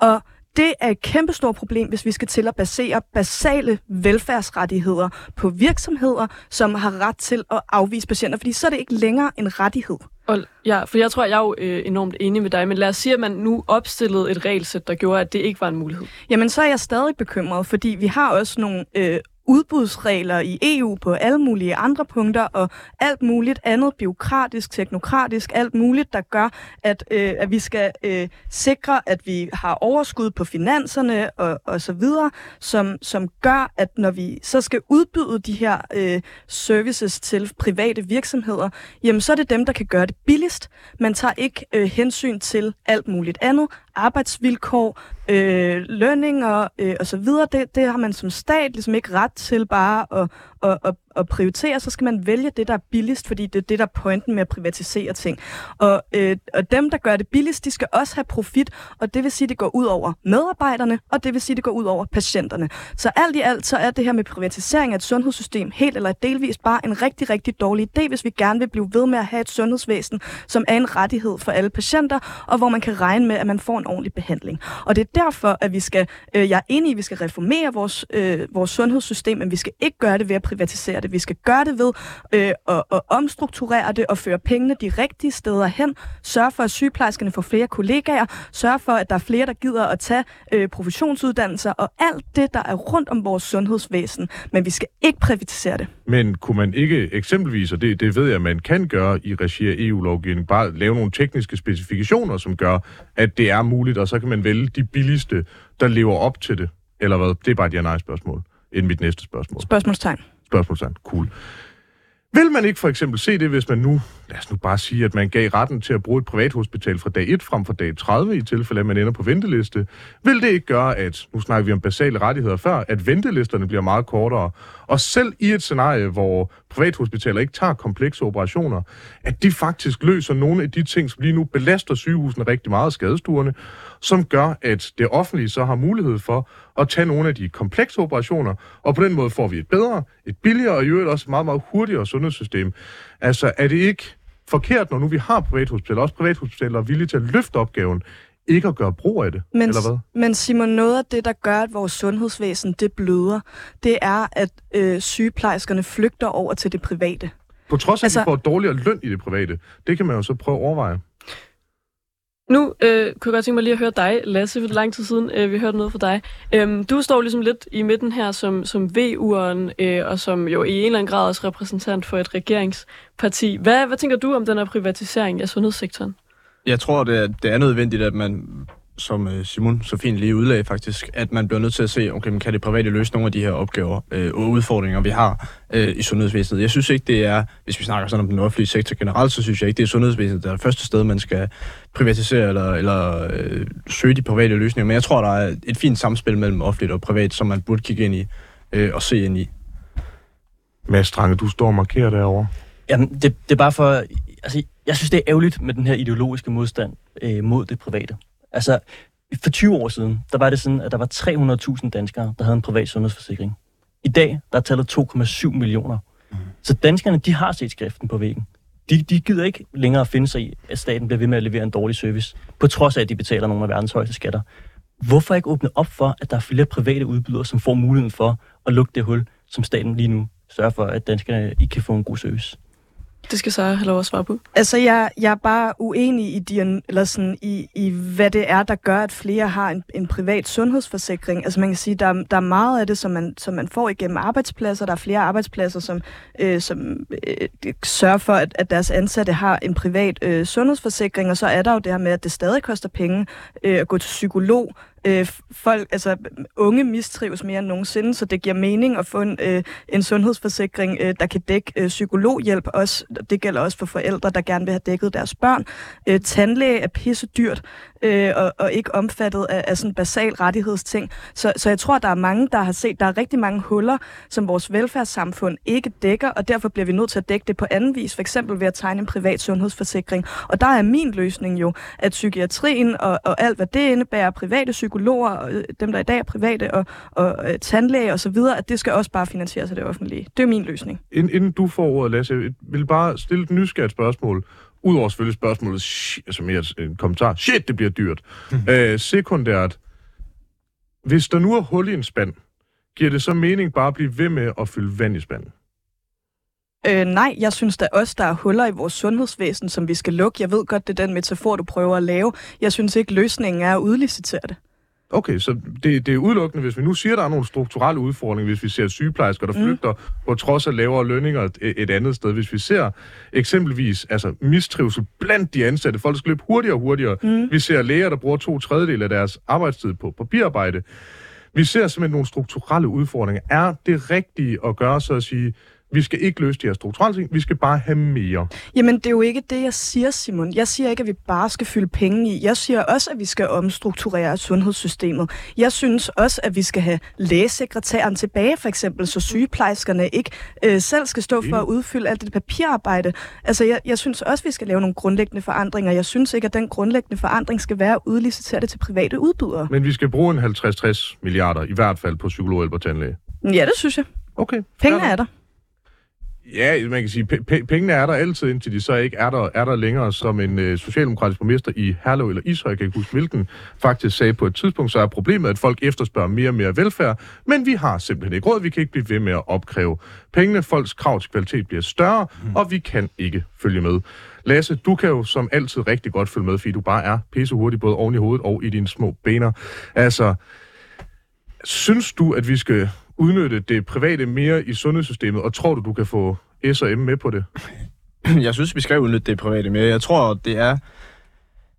[SPEAKER 3] Og det er et kæmpestort problem, hvis vi skal til at basere basale velfærdsrettigheder på virksomheder, som har ret til at afvise patienter, fordi så er det ikke længere en rettighed.
[SPEAKER 2] Og, ja, for jeg tror, jeg er jo øh, enormt enig med dig, men lad os sige, at man nu opstillede et regelsæt, der gjorde, at det ikke var en mulighed.
[SPEAKER 3] Jamen, så er jeg stadig bekymret, fordi vi har også nogle øh, udbudsregler i EU på alle mulige andre punkter, og alt muligt andet, biokratisk, teknokratisk, alt muligt, der gør, at, øh, at vi skal øh, sikre, at vi har overskud på finanserne og, og så videre, som, som gør, at når vi så skal udbyde de her øh, services til private virksomheder, jamen så er det dem, der kan gøre det billigst. Man tager ikke øh, hensyn til alt muligt andet, arbejdsvilkår, øh, lønninger øh, og så videre. Det, det har man som stat ligesom ikke ret til bare at, at, at, at prioritere. Så skal man vælge det, der er billigst, fordi det er det, der er pointen med at privatisere ting. Og, øh, og dem, der gør det billigst, de skal også have profit, og det vil sige, at det går ud over medarbejderne, og det vil sige, at det går ud over patienterne. Så alt i alt, så er det her med privatisering af et sundhedssystem helt eller delvist bare en rigtig, rigtig dårlig idé, hvis vi gerne vil blive ved med at have et sundhedsvæsen, som er en rettighed for alle patienter, og hvor man kan regne med, at man får en ordentlig behandling. Og det er derfor, at vi skal, øh, jeg er enig i, at vi skal reformere vores, øh, vores sundhedssystem, men vi skal ikke gøre det ved at privatisere det. Vi skal gøre det ved øh, at, at omstrukturere det og føre pengene de rigtige steder hen. Sørge for, at sygeplejerskerne får flere kollegaer. Sørge for, at der er flere, der gider at tage øh, professionsuddannelser og alt det, der er rundt om vores sundhedsvæsen. Men vi skal ikke privatisere det.
[SPEAKER 1] Men kunne man ikke eksempelvis, og det, det ved jeg, man kan gøre i regi af EU-lovgivning, bare lave nogle tekniske specifikationer, som gør, at det er muligt, og så kan man vælge de billigste, der lever op til det? Eller hvad? Det er bare et ja-nej-spørgsmål, inden mit næste spørgsmål.
[SPEAKER 3] Spørgsmålstegn.
[SPEAKER 1] Spørgsmålstegn. Cool. Vil man ikke for eksempel se det, hvis man nu, lad os nu bare sige, at man gav retten til at bruge et privathospital fra dag 1 frem for dag 30, i tilfælde at man ender på venteliste? Vil det ikke gøre, at, nu snakker vi om basale rettigheder før, at ventelisterne bliver meget kortere? Og selv i et scenarie, hvor privathospitaler ikke tager komplekse operationer, at de faktisk løser nogle af de ting, som lige nu belaster sygehusene rigtig meget, skadestuerne, som gør, at det offentlige så har mulighed for at tage nogle af de komplekse operationer, og på den måde får vi et bedre, et billigere og i øvrigt også et meget, meget hurtigere sundhedssystem. Altså, er det ikke forkert, når nu vi har privathospitaler, også privathospitaler er villige til at løfte opgaven, ikke at gøre brug af det,
[SPEAKER 3] Men,
[SPEAKER 1] eller hvad?
[SPEAKER 3] men Simon, noget af det, der gør, at vores sundhedsvæsen det bløder, det er, at øh, sygeplejerskerne flygter over til det private.
[SPEAKER 1] På trods af, altså,
[SPEAKER 3] Altså-
[SPEAKER 1] at vi får dårligere løn i det private, det kan man jo så prøve at overveje.
[SPEAKER 2] Nu øh, kunne jeg godt tænke mig lige at høre dig, Lasse, for det er lang tid siden, øh, vi hørte noget fra dig. Øhm, du står ligesom lidt i midten her som, som VU'eren, øh, og som jo i en eller anden grad også repræsentant for et regeringsparti. Hvad, hvad tænker du om den her privatisering af sundhedssektoren?
[SPEAKER 5] Jeg tror, det er, det er nødvendigt, at man, som øh, Simon så fint lige udlagde faktisk, at man bliver nødt til at se, okay, men kan det private løse nogle af de her opgaver øh, og udfordringer, vi har øh, i sundhedsvæsenet. Jeg synes ikke, det er, hvis vi snakker sådan om den offentlige sektor generelt, så synes jeg ikke, det er sundhedsvæsenet, der er det første sted, man skal privatisere eller, eller øh, søge de private løsninger. Men jeg tror, der er et fint samspil mellem offentligt og privat, som man burde kigge ind i øh, og se ind i.
[SPEAKER 1] Mads Strange, du står og markerer derovre.
[SPEAKER 4] Jamen, det, det er bare for... Altså, jeg synes, det er ærgerligt med den her ideologiske modstand øh, mod det private. Altså, for 20 år siden, der var det sådan, at der var 300.000 danskere, der havde en privat sundhedsforsikring. I dag, der er tallet 2,7 millioner. Mm. Så danskerne, de har set skriften på væggen. de, de gider ikke længere finde sig i, at staten bliver ved med at levere en dårlig service, på trods af, at de betaler nogle af verdens højeste skatter. Hvorfor ikke åbne op for, at der er flere private udbydere, som får muligheden for at lukke det hul, som staten lige nu sørger for, at danskerne ikke kan få en god service?
[SPEAKER 2] Det skal så have lov at svare på.
[SPEAKER 3] Altså, jeg, jeg er bare uenig i, din, eller sådan, i, i, hvad det er, der gør, at flere har en, en privat sundhedsforsikring. Altså, man kan sige, der, der er meget af det, som man, som man får igennem arbejdspladser. Der er flere arbejdspladser, som, øh, som øh, sørger for, at, at deres ansatte har en privat øh, sundhedsforsikring. Og så er der jo det her med, at det stadig koster penge øh, at gå til psykolog, øh, folk, altså unge mistrives mere end nogensinde, så det giver mening at få en, øh, en sundhedsforsikring, øh, der kan dække øh, psykologhjælp også. Det gælder også for forældre, der gerne vil have dækket deres børn. Øh, tandlæge er pisse dyrt øh, og, og ikke omfattet af, af sådan basal rettighedsting. Så, så jeg tror, der er mange, der har set, der er rigtig mange huller, som vores velfærdssamfund ikke dækker, og derfor bliver vi nødt til at dække det på anden vis, for eksempel ved at tegne en privat sundhedsforsikring. Og der er min løsning jo, at psykiatrien og, og alt, hvad det indebærer, private psykologer, og øh, dem der i dag er private, og, og øh, uh, tandlæge og så videre, at det skal også bare finansieres af det offentlige. Det er min løsning.
[SPEAKER 1] Inden, inden du får ordet, Lasse, jeg vil bare stille et nysgerrigt spørgsmål. Udover selvfølgelig spørgsmålet, altså mere en kommentar, shit, det bliver dyrt. Mm. Øh, sekundært, hvis der nu er hul i en spand, giver det så mening bare at blive ved med at fylde vand i spanden?
[SPEAKER 3] Øh, nej, jeg synes da også, der er huller i vores sundhedsvæsen, som vi skal lukke. Jeg ved godt, det er den metafor, du prøver at lave. Jeg synes ikke, løsningen er at udlicitere det.
[SPEAKER 1] Okay, så det, det er udelukkende, hvis vi nu siger, at der er nogle strukturelle udfordringer, hvis vi ser sygeplejersker, der mm. flygter på trods af lavere lønninger et, et andet sted. Hvis vi ser eksempelvis altså, mistrivsel blandt de ansatte, folk skal løbe hurtigere og hurtigere. Mm. Vi ser læger, der bruger to tredjedel af deres arbejdstid på papirarbejde. Vi ser simpelthen nogle strukturelle udfordringer. Er det rigtige at gøre så at sige, vi skal ikke løse de her strukturelle ting, vi skal bare have mere.
[SPEAKER 3] Jamen, det er jo ikke det, jeg siger, Simon. Jeg siger ikke, at vi bare skal fylde penge i. Jeg siger også, at vi skal omstrukturere sundhedssystemet. Jeg synes også, at vi skal have lægesekretæren tilbage, for eksempel, så sygeplejerskerne ikke øh, selv skal stå for at udfylde alt det papirarbejde. Altså, jeg, jeg synes også, at vi skal lave nogle grundlæggende forandringer. Jeg synes ikke, at den grundlæggende forandring skal være at udlicitere det til private udbydere.
[SPEAKER 1] Men vi skal bruge en 50-60 milliarder, i hvert fald på psykolog og tandlæge.
[SPEAKER 3] Ja, det synes jeg.
[SPEAKER 1] Okay.
[SPEAKER 3] Pengene er der.
[SPEAKER 1] Ja, man kan sige, p- pengene er der altid, indtil de så ikke er der, er der længere, som en øh, socialdemokratisk borgmester i Herlev eller Ishøj, jeg kan ikke huske hvilken, faktisk sagde på et tidspunkt, så er problemet, at folk efterspørger mere og mere velfærd, men vi har simpelthen ikke råd, vi kan ikke blive ved med at opkræve pengene, folks krav til kvalitet bliver større, mm. og vi kan ikke følge med. Lasse, du kan jo som altid rigtig godt følge med, fordi du bare er pisse hurtigt, både oven i hovedet og i dine små bener. Altså, synes du, at vi skal udnytte det private mere i sundhedssystemet, og tror du, du kan få S og M med på det?
[SPEAKER 5] Jeg synes, vi skal udnytte det private mere. Jeg tror, det er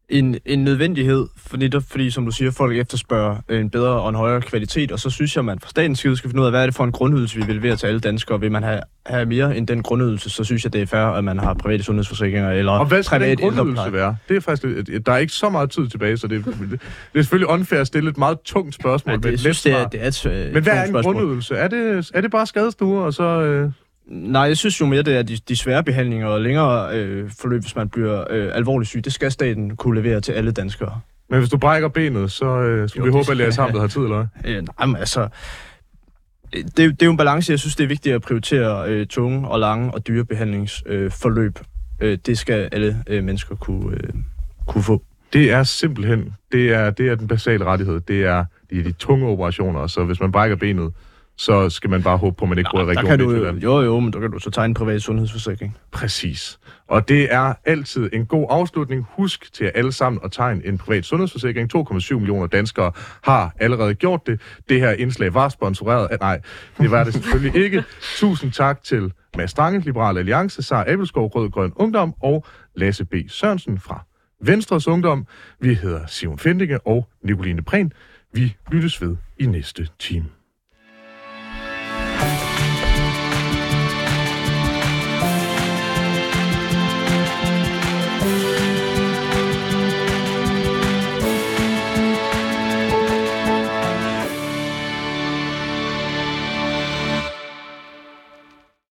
[SPEAKER 5] en, en nødvendighed, fordi, fordi, som du siger, folk efterspørger en bedre og en højere kvalitet, og så synes jeg, at man fra statens side skal finde ud af, hvad er det for en grundydelse, vi vil levere til alle danskere. Vil man have, have mere end den grundydelse, så synes jeg, det er fair, at man har private sundhedsforsikringer eller
[SPEAKER 1] Og hvad skal den grundydelse være? Det er faktisk, der er ikke så meget tid tilbage, så det, det er selvfølgelig unfair at stille et meget tungt spørgsmål. Ja,
[SPEAKER 5] det, jeg synes, det er, det er et,
[SPEAKER 1] et Men hvad er en spørgsmål. grundydelse? Er det, er det bare skadestuer, og så... Øh
[SPEAKER 5] Nej, jeg synes jo mere, det er de, de svære behandlinger og længere øh, forløb, hvis man bliver øh, alvorligt syg. Det skal staten kunne levere til alle danskere.
[SPEAKER 1] Men hvis du brækker benet, så øh, skal jo, vi håbe, at lære sammen, har tid, eller
[SPEAKER 5] hvad? *laughs* Øh, nej, men altså... Det, det er jo en balance. Jeg synes, det er vigtigt at prioritere øh, tunge og lange og dyre behandlingsforløb. Øh, øh, det skal alle øh, mennesker kunne, øh, kunne få.
[SPEAKER 1] Det er simpelthen, det er, det er den basale rettighed. Det er de, de tunge operationer, så hvis man brækker benet, så skal man bare håbe på, at man ikke bor i regionen
[SPEAKER 5] du, Jo, jo, men der kan du så tegne en privat sundhedsforsikring.
[SPEAKER 1] Præcis. Og det er altid en god afslutning. Husk til alle sammen at tegne en privat sundhedsforsikring. 2,7 millioner danskere har allerede gjort det. Det her indslag var sponsoreret af... Nej, det var det selvfølgelig *laughs* ikke. Tusind tak til Mads Strange, Liberal Alliance, Sara Abelskov, Rød Grøn Ungdom og Lasse B. Sørensen fra Venstres Ungdom. Vi hedder Simon Fendinge og Nicoline Prehn. Vi lyttes ved i næste time.